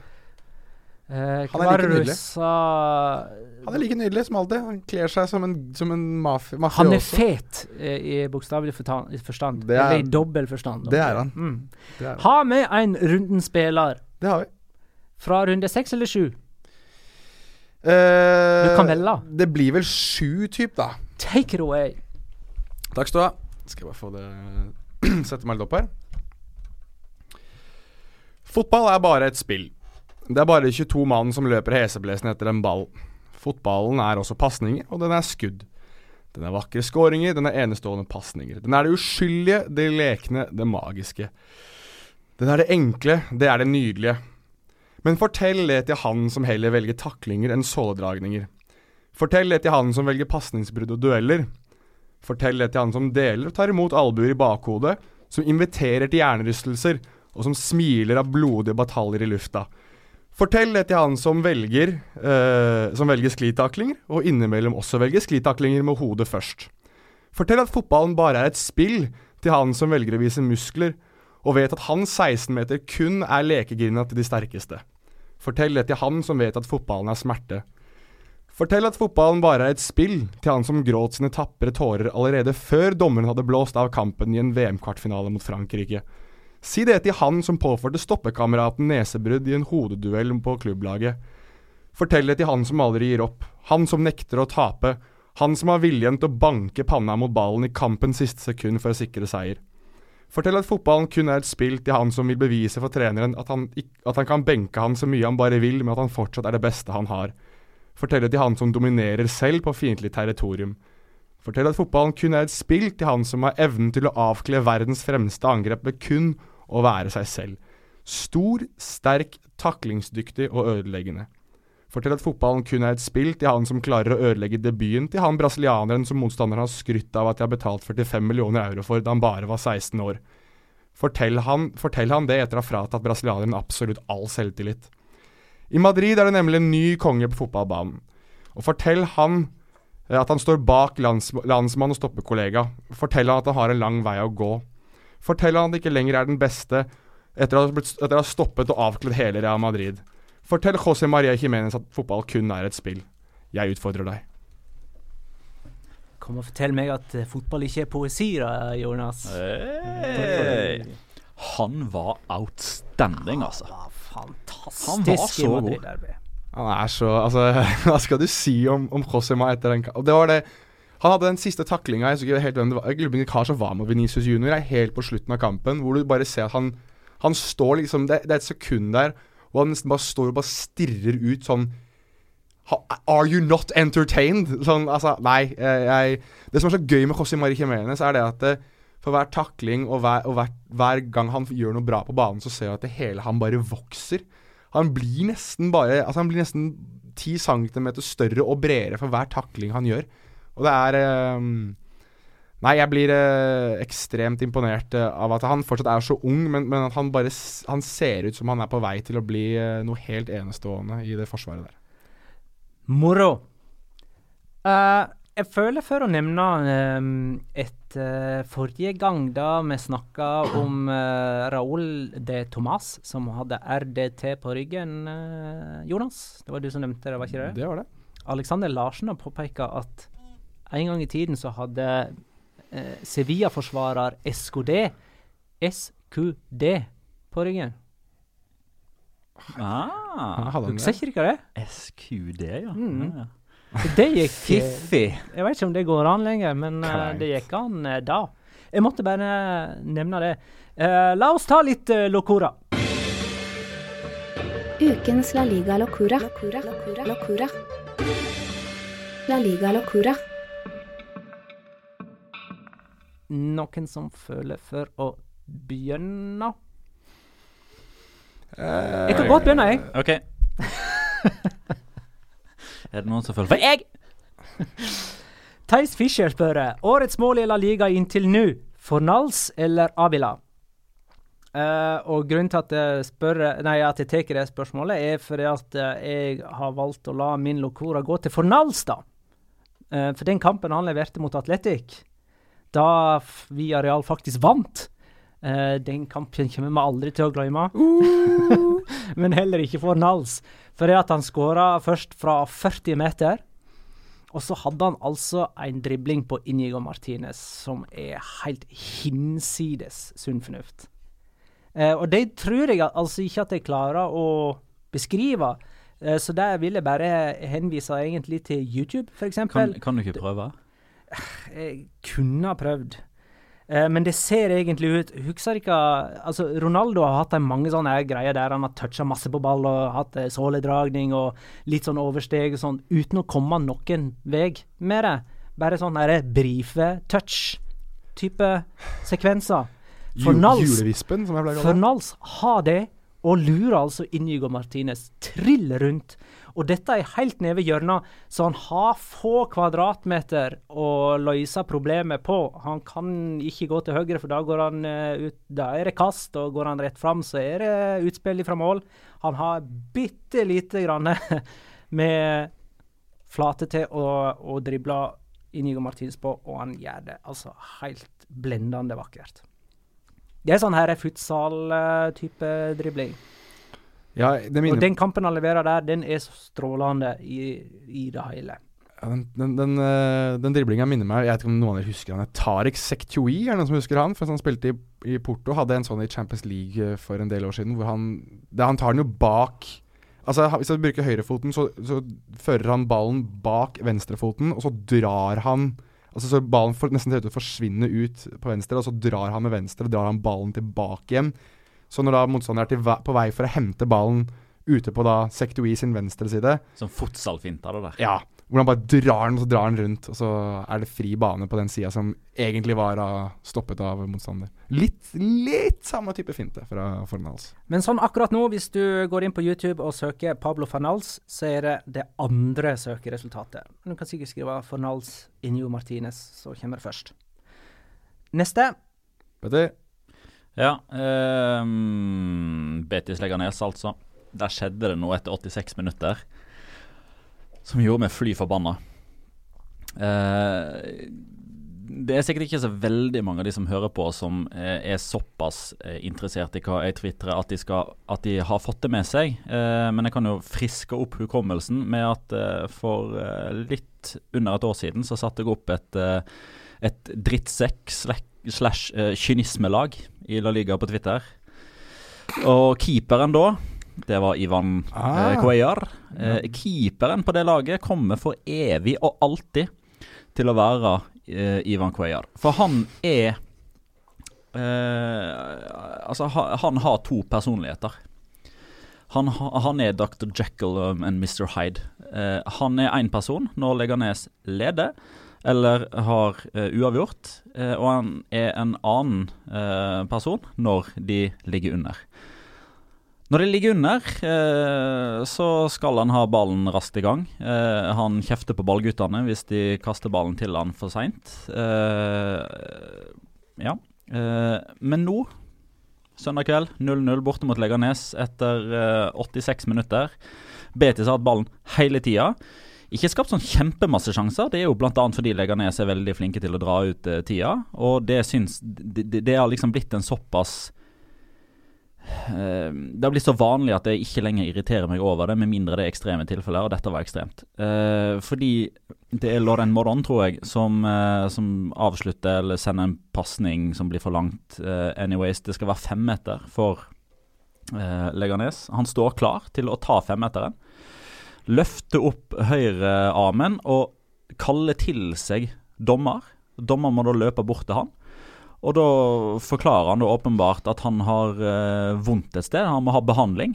Uh, Han er like nydelig. Han er like nydelig som alltid. Han kler seg som en, som en maf Han er er fet eh, i bokstavelig forstand. Det er- Eller i dobbel forstand. det er han. Mm. Det, er, Ha med en runden spiller det har vi. Fra runde seks eller sju. Uh, Du kan velge. Det blir vel sju, type, da. Take it away. Takk skal du ha. Skal jeg bare få det Sette meg litt opp her. Fotball er bare et spill. Det er bare 22 mann som løper heseblesende etter en ball. Fotballen er også pasninger, og den er skudd. Den er vakre skåringer, den er enestående pasninger. Den er det uskyldige, det lekne, det magiske. Den er det enkle, det er det nydelige. Men fortell det til han som heller velger taklinger enn såledragninger. Fortell det til han som velger pasningsbrudd og dueller. Fortell det til han som deler og tar imot albuer i bakhodet, som inviterer til hjernerystelser, og som smiler av blodige bataljer i lufta. Fortell det til han som velger, eh, velger sklitaklinger, og innimellom også velger sklitaklinger med hodet først. Fortell at fotballen bare er et spill til han som velger å vise muskler, og vet at hans 16-meter kun er lekegrinda til de sterkeste. Fortell det til han som vet at fotballen er smerte. Fortell at fotballen bare er et spill til han som gråt sine tapre tårer allerede før dommeren hadde blåst av kampen i en VM-kvartfinale mot Frankrike. Si det til han som påførte stoppekameraten nesebrudd i en hodeduell på klubblaget. Fortell det til han som aldri gir opp, han som nekter å tape, han som har viljen til å banke panna mot ballen i kampens siste sekund for å sikre seier. Fortell at fotballen kun er et spill til han som vil bevise for treneren at han, at han kan benke han så mye han bare vil, men at han fortsatt er det beste han har. Fortell det til han som dominerer selv på fiendtlig territorium. Fortell at fotballen kun er et spill til han som har evnen til å avkle verdens fremste angrep med kun å være seg selv. Stor, sterk, taklingsdyktig og ødeleggende. Fortell at fotballen kun er et spill til han som klarer å ødelegge debuten til han brasilianeren som motstanderen har skrytt av at de har betalt 45 millioner euro for da han bare var 16 år. Fortell han, fortell han det etter å ha fratatt brasilianeren absolutt all selvtillit. I Madrid er det nemlig en ny konge på fotballbanen. Og fortell han eh, at han står bak lands, landsmann og stoppekollega. Fortell han at han har en lang vei å gå. Fortell han at han ikke lenger er den beste etter å ha, etter å ha stoppet og avkledd hele Real Madrid. Fortell José Maria Jiménez at fotball kun er et spill. Jeg utfordrer deg. Kom og fortell meg at eh, fotball ikke er poesi, da, Jonas. Hey. Han var outstanding, altså. Ah, fantastisk Han var så i Madrid-derby. Han er så Altså, hva skal du si om, om Josema etter den kampen? Det var det Han hadde den siste taklinga, jeg husker ikke helt hvem det var. Hva som var med Venicius Junior, er helt på slutten av kampen, hvor du bare ser at han Han står liksom Det, det er et sekund der og han nesten bare står og bare stirrer ut sånn Are you not entertained? Sånn, altså, nei. Jeg, det som er så gøy med José Mari Jiménez, er det at det, for hver takling og, hver, og hver, hver, gang han gjør noe bra på banen, så ser jeg at det hele han bare vokser. Han blir nesten bare Altså Han blir nesten 10 cm større og bredere for hver takling han gjør. Og det er um, Nei, jeg blir eh, ekstremt imponert eh, av at han fortsatt er så ung, men, men, at han bare han ser ut som han er på vei til å bli eh, noe helt enestående i det forsvaret der. Moro. Uh, jeg føler for å nevne um, et uh, forrige gang da vi snakka om uh, Raúl de Tomàs, som hadde RDT på ryggen, Jonas. Det var du som nevnte det, var ikke det? Det var det. Alexander Larsen har påpeka at en gang i tiden så hadde eh, Sevilla-forsvarer SKD SQD på ryggen. Ah, Husker ikke dere det? SQD, ja. Mm. ja, ja. Det gikk Fiffig. Jeg vet ikke om det går an lenger, men uh, det gikk an uh, da. Jeg måtte bare nevne det. Uh, la oss ta litt uh, Locora. Ukens La Liga Locura. Locura. Locura. Locura. La Liga Locura. Noen som føler for å begynne? Eh, Jeg kan godt begynne, jeg. OK. er det noen som føler For jeg! Theis Fischer spør årets mål i La Liga inntil nå. Fornals eller Avila? Uh, og grunnen til at jeg, spør, nei, at jeg tar det spørsmålet, er fordi at eh, jeg har valgt å la min Locora gå til Fornals, da. Uh, for den kampen han leverte mot Atletic, da vi areal faktisk vant Uh, Den kampen kommer vi aldri til å glemme. Men heller ikke Fornals. For det at han skåra først fra 40 meter. Og så hadde han altså en dribling på Inigo Martinez som er helt hinsides sunn fornuft. Uh, og det tror jeg altså ikke at jeg klarer å beskrive. Eh, så der vil jeg bare henvise egentlig til YouTube, f.eks. Kan, kan du ikke prøve? Jeg kunne ha prøvd. Eh, men det ser egentlig ut Husker ikke altså Ronaldo har hatt mange sånne greier der han har toucha masse på ball og hatt eh, såledragning og litt sånn oversteg og sånn, uten å komme noen vei med det. bare sånn derre brife-touch-type sekvenser. Fornals har det, og lurer altså Inigo Martinez trill rundt. Og dette er helt nede ved hjørnet, så han har få kvadratmeter å løse problemet på. Han kan ikke gå til høyre, for da går han eh, ut Da er det kast, og går han rett fram, så er det utspill fra mål. Han har bitte lite grann med flate til å, å drible Inigo Martins på, og han gjør det altså helt blendende vakkert. Det er sånn her futsal-type dribling. Ja, Og den kampen han leverer der, den er så strålende i, i det hele. Ja, den den, den, eh, den driblinga minner meg Jeg vet ikke om noen av dere husker han Tariq Sektoui, er det noen som husker han? For Han spilte i, i Porto, hadde en sånn i Champions League eh, for en del år siden, hvor han det, Han tar den jo bak Altså Hvis han bruker høyrefoten, så, så fører han ballen bak venstrefoten, og så drar han Altså Så ballen får nesten ser ut til å forsvinne ut på venstre, og så drar han med venstre, og drar han ballen tilbake igjen. Så når da motstanderen er til, ve- på vei for å hente ballen ute på da Sektui sin venstre side, Som fotsalfinta, det der. ja. Hvor han bare drar den, og så drar den rundt, og så er det fri bane på den sida som egentlig var stoppet av motstander. Litt, litt samme type finte fra Fornals. Men sånn akkurat nå, hvis du går inn på YouTube og søker Pablo Fornals, så er det det andre søkeresultatet. Du kan sikkert skrive Fornals Injo Martinez, så kommer det først. Neste. Petter? Ja. Eh, Betis Leganes, altså. Der skjedde det noe etter 86 minutter som gjorde meg fly forbanna. Eh, det er sikkert ikke så veldig mange av de som hører på, som eh, er såpass eh, interessert i hva jeg tvitrer, at, at de har fått det med seg. Eh, men jeg kan jo friske opp hukommelsen med at eh, for litt under et år siden så satte jeg opp et, et drittsekk slash, eh, kynismelag i La Liga på Twitter. Og keeperen da, det var Ivan Ah. eh, Cuellar. Eh, keeperen på det laget kommer for evig og alltid til å være Ivan Cuellar. For han er eh, Altså, ha, han har to personligheter. Han, han er Dr. Jekyll og Mr. Hyde. Eh, han er én person når Leganes leder eller har uh, uavgjort, uh, og han er en annen uh, person når de ligger under. Når de ligger under, så skal han ha ballen raskt i gang. Han kjefter på ballguttene hvis de kaster ballen til han for seint. Ja. Men nå, søndag kveld, 0-0 borte mot Leganes etter eh, 86 minutter. Betis har hatt ballen hele tida. Ikke skapt sånn kjempemasse sjanser. Det er jo bl.a. fordi Leganes er veldig flinke til å dra ut uh, tida. Og det syns det, det, har liksom blitt en såpass uh, det har blitt så vanlig at jeg ikke lenger irriterer meg over det, med mindre det er ekstreme tilfeller, og dette var ekstremt. Uh, fordi det er Lauren Moron, tror jeg, som, som avslutter eller sender en pasning som blir for langt. Anyways, det skal være femmeter for Leganes. Han står klar til å ta femmeteren. Løfte opp høyrearmen og kalle til seg dommer. Dommer må da løpe bort til han. Og da forklarer han da åpenbart at han har eh, vondt et sted, han må ha behandling.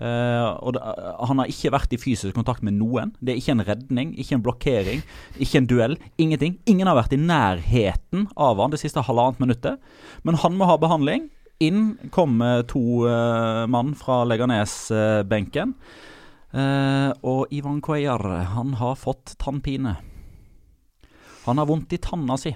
Eh, og det, han har ikke vært i fysisk kontakt med noen. Det er ikke en redning, ikke en blokkering, ikke en duell. Ingenting. Ingen har vært i nærheten av han det siste halvannet minuttet. Men han må ha behandling. Inn kommer to eh, mann fra Leganes-benken. Eh, og Ivan Cuellar, han har fått tannpine. Han har vondt i tanna si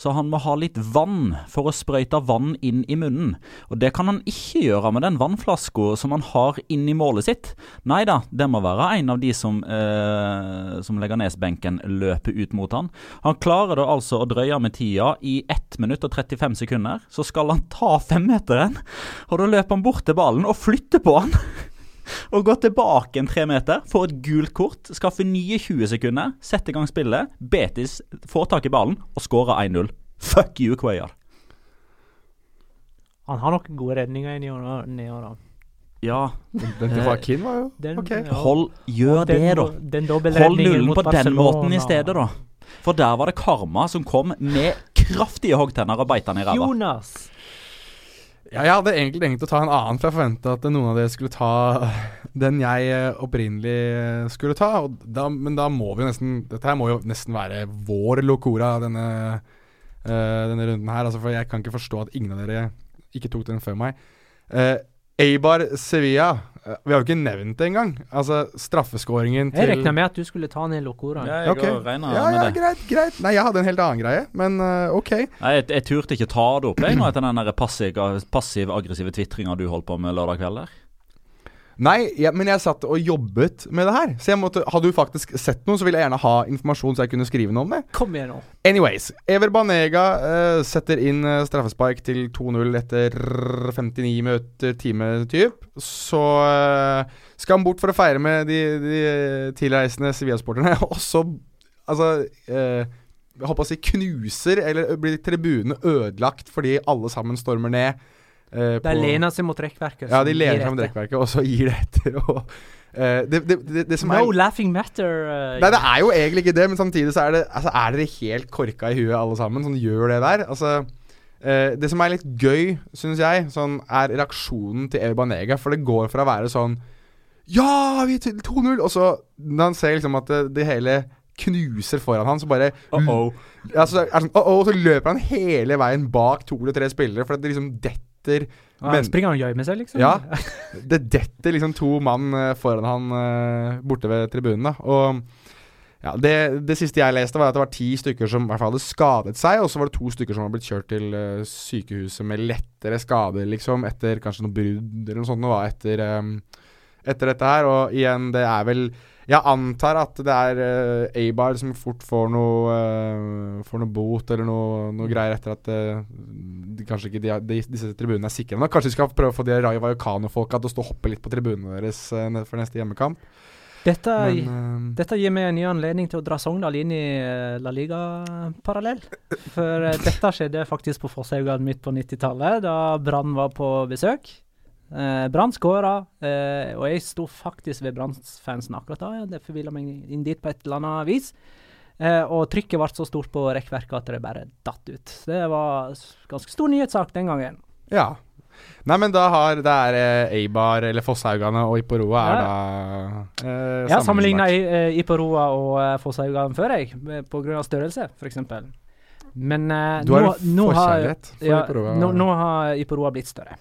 så han må ha litt vann for å sprøyte vann inn i munnen. Og det kan han ikke gjøre med den vannflaska som han har inni målet sitt. Nei da, det må være en av de som, eh, som legger nesbenken løper ut mot han. Han klarer da altså å drøye med tida i 1 minutt og 35 sekunder. Så skal han ta femmeteren, og da løper han bort til ballen og flytter på han. Og gå tilbake en tre meter, få et gult kort, skaffe nye 20 sekunder, sette i gang spillet. Betis får tak i ballen og skårer 1-0. Fuck you, Cuellar. Han har noen gode redninger inni år, da. Ja, Den til Joaquin var jo Den- ok. ja. hold Gjør den, det, da. Den Hold nullen på den måten i stedet, da. For der var det Karma som kom med kraftige hoggtenner og beit han i ræva. Jonas! Ja, jeg hadde egentlig tenkt å ta en annen, for jeg forventa at noen av dere skulle ta den jeg eh, opprinnelig eh, skulle ta. Da, men da må vi nesten Dette her må jo nesten være vår Locora, denne, uh, denne runden her. Altså, for jeg kan ikke forstå at ingen av dere ikke tok den før meg. Uh, Eibar Sevilla. Eh, vi har jo ikke nevnt det engang. Altså, straffeskåringen til Jeg regna med at du skulle ta ned Locora. Ja, jeg Ok. okay. regner Ja, med ja, det. greit, greit. Nei, jeg hadde en helt annen greie, men uh, ok. Nei, jeg, jeg turte ikke ta det opp jeg nå etter den der passiv- passiv-aggressive tvitringa du holdt på med lørdag kveld der. Nei, ja, men jeg satt og jobbet med det her. Så jeg måtte, hadde du faktisk sett noe, så ville jeg gjerne ha informasjon så jeg kunne skrive noe om det. Kom igjen nå. Anyways, Ever Banega uh, setter inn uh, straffespark til 2-0 etter 59 minutter, time typ. Så uh, skal han bort for å feire med de, de tilreisende Sevilla-sporterne, og så Altså uh, Jeg håper å si knuser, eller blir tribunene ødelagt fordi alle sammen stormer ned. Eh, De lener seg mot rekkverket. Ja, de lener seg mot rekkverket, og så gir det etter. Og, Uh, det, det, det, det som No er laughing matter. uh, Nei, det er jo egentlig ikke det, men samtidig så er det Altså, er dere helt korka i huet alle sammen som gjør det der? Altså uh, Det som er litt gøy, syns jeg, sånn er reaksjonen til Evi Banega. For det går fra å være sånn Ja, vi er 2-0! Og så, når han ser liksom at det, det hele knuser foran han, så bare Uh-oh. ja, så, er sånn, «Uh-oh», så løper han hele veien bak to eller tre spillere, for det liksom detter Ja, Han Springer og gjemmer seg, liksom? Ja. Det detter liksom to mann eh, foran han eh, borte ved tribunen. da Og ja, det, det siste jeg leste, var at det var ti stykker som i hvert fall hadde skadet seg, og så var det to stykker som var blitt kjørt til uh, sykehuset med lettere skader, liksom, etter kanskje noe brudd eller noe sånt. Noe, etter, um, etter dette her. Og igjen, det er vel Jeg antar at det er uh, Abar som fort får noe uh, Får noe bot eller noe, noe greier etter at uh, de, kanskje ikke de, de, disse tribunene er sikre nok. Kanskje de skal prøve å få de Rayo Vallecano-folka til å stå og hoppe litt på tribunene deres uh, for neste hjemmekamp. Dette, Men eh, dette gir meg en ny anledning til å dra Sogndal inn i eh, La Liga-parallell. For eh, dette skjedde faktisk på Fosshaugane midt på 90-tallet, da Brann var på besøk. Eh, Brann skåra, eh, og jeg sto faktisk ved Brann-fansen akkurat da. Ja, det forvilla meg inn dit på et eller annet vis. Eh, og trykket ble så stort på rekkverket at det bare datt ut. Det var ganske stor nyhetssak den gangen. ja. Nei, men da har det er eh, Eibar eller Fosshaugane og Iporoa er Ja. da eh, Jeg har sammenligna Iporoa og uh, Fosshaugane før, jeg, pga. på grunn av størrelse, f.eks. Men eh, Du har nå, en forkjærlighet for ja, Iporoa. nå, nå har Iporoa blitt større.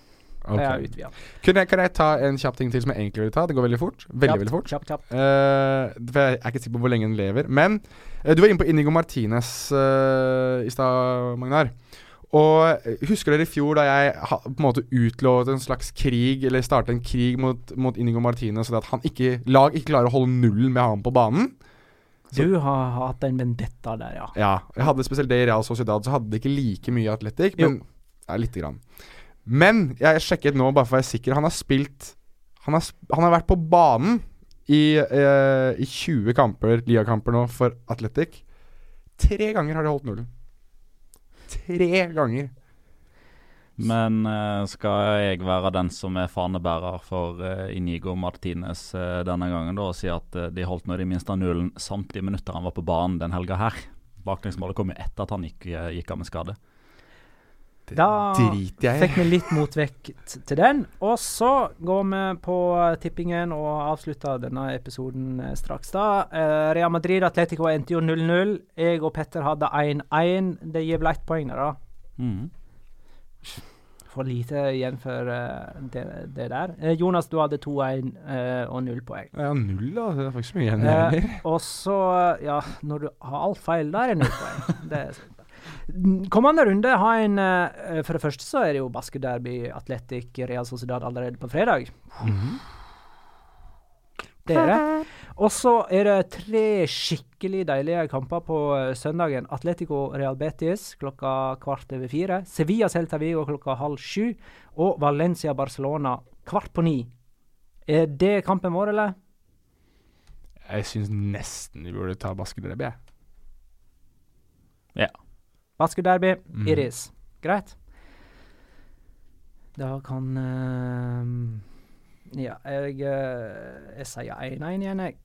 Ok. Jeg utvida. Kunne kan jeg ta en kjapp ting til som jeg egentlig vil ta? Det går veldig fort. Veldig, veldig fort. Kjapt, kjapt. Uh, for jeg er ikke sikker på hvor lenge den lever. Men uh, du var inne på Inigo Martinez uh, i stad, Magnar. Og husker dere i fjor da jeg ha, på en måte utlovet en slags krig, eller startet en krig mot, mot Inigo Martinez, så at han ikke, lag ikke klarer å holde nullen med ham på banen? Du har hatt en vendetta der, ja. Ja. Jeg hadde spesielt det i Real Sociedad, så hadde det ikke like mye atletikk Jo. men ja, lite grann. Men jeg sjekket nå, bare for å være sikker. Han har spilt Han har, han har vært på banen i, eh, i 20 kamper, ligakamper nå, for Athletic. Tre ganger har de holdt nullen. Tre ganger. Men eh, skal jeg være den som er fanebærer for eh, Inigo Martinez eh, denne gangen, da, og si at eh, de holdt nå de minste nullen samtlige minutter han var på banen den helga her? Baklengsmålet kom jo etter at han gikk, eh, gikk av med skade. Da driter jeg Fikk vi litt motvekt til den. Og så går vi på tippingen og avslutter denne episoden eh, straks. da. Uh, Real Madrid Atletico endte jo 0-0. Jeg og Petter hadde 1-1. Det gir vel ett poeng, da. Mm. For lite igjen for uh, det, det der. Uh, Jonas, du hadde 2-1 eh, og null poeng. Ja, null, da. Det er faktisk mye igjen. Og så, ja, når du har alt feil, da er det null poeng. Det er sant. Mm, Kommende runde har en eh, For det første så er det jo basketderby, Atletic Real Sociedad allerede på fredag. Det er det. Og så er det tre skikkelig deilige kamper på eh, søndagen. Atletico Real Betis klokka kvart over fire. Sevilla Celta Vigo klokka halv sju. Og Valencia Barcelona kvart på ni. Er det kampen vår, eller? Jeg syns nesten vi burde ta basketderby, jeg. Baskederby, mm. Iris. Greit. Da kan uh, Ja, jeg, eh, jeg sier 1-1 igjen, jeg.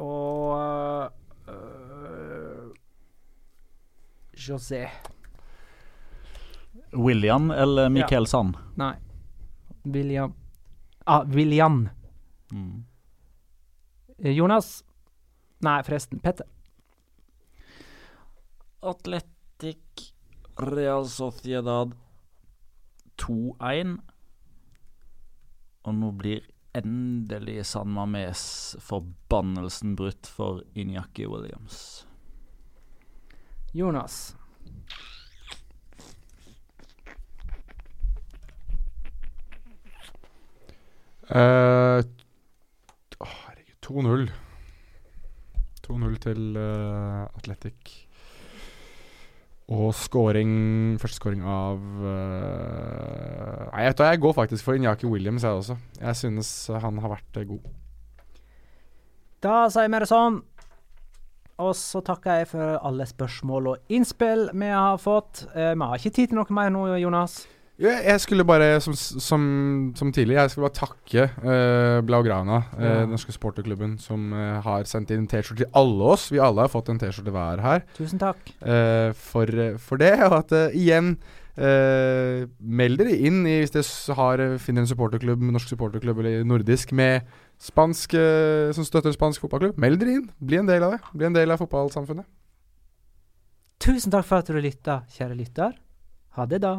Og uh, José. William eller Michael Sand? Nei. William Ah, William. Mm. Jonas? Nei, forresten. Petter. Atletic Real Sociedad 2-1. Og nå blir endelig San Mames forbannelsen brutt for Inyaki Williams. Jonas. Uh, herregud. 2-0. 2-0 til uh, Atletic. Og scoring Første scoring av uh, Nei, du, jeg går faktisk for Inyaki Williams, jeg også. Jeg synes han har vært eh, god. Da sier vi det sånn. Og så takker jeg for alle spørsmål og innspill vi har fått. Eh, vi har ikke tid til noe mer nå, Jonas. Ja, jeg skulle bare, som, som, som tidligere, jeg skulle bare takke uh, Blaugrana, uh, den norske supporterklubben, som uh, har sendt inn T-skjorte til alle oss. Vi alle har fått en T-skjorte hver her. Tusen takk. eh, for, for det. Og at eh, igjen eh, Meld dere inn i, hvis dere har, eh, finner en supporterklubb, norsk supporterklubb eller nordisk med spansk eh, som støtter en spansk fotballklubb. Meld dere inn. Bli en del av det. Bli en del av fotballsamfunnet. Tusen takk for at du lytta, kjære lytter. Ha det, da.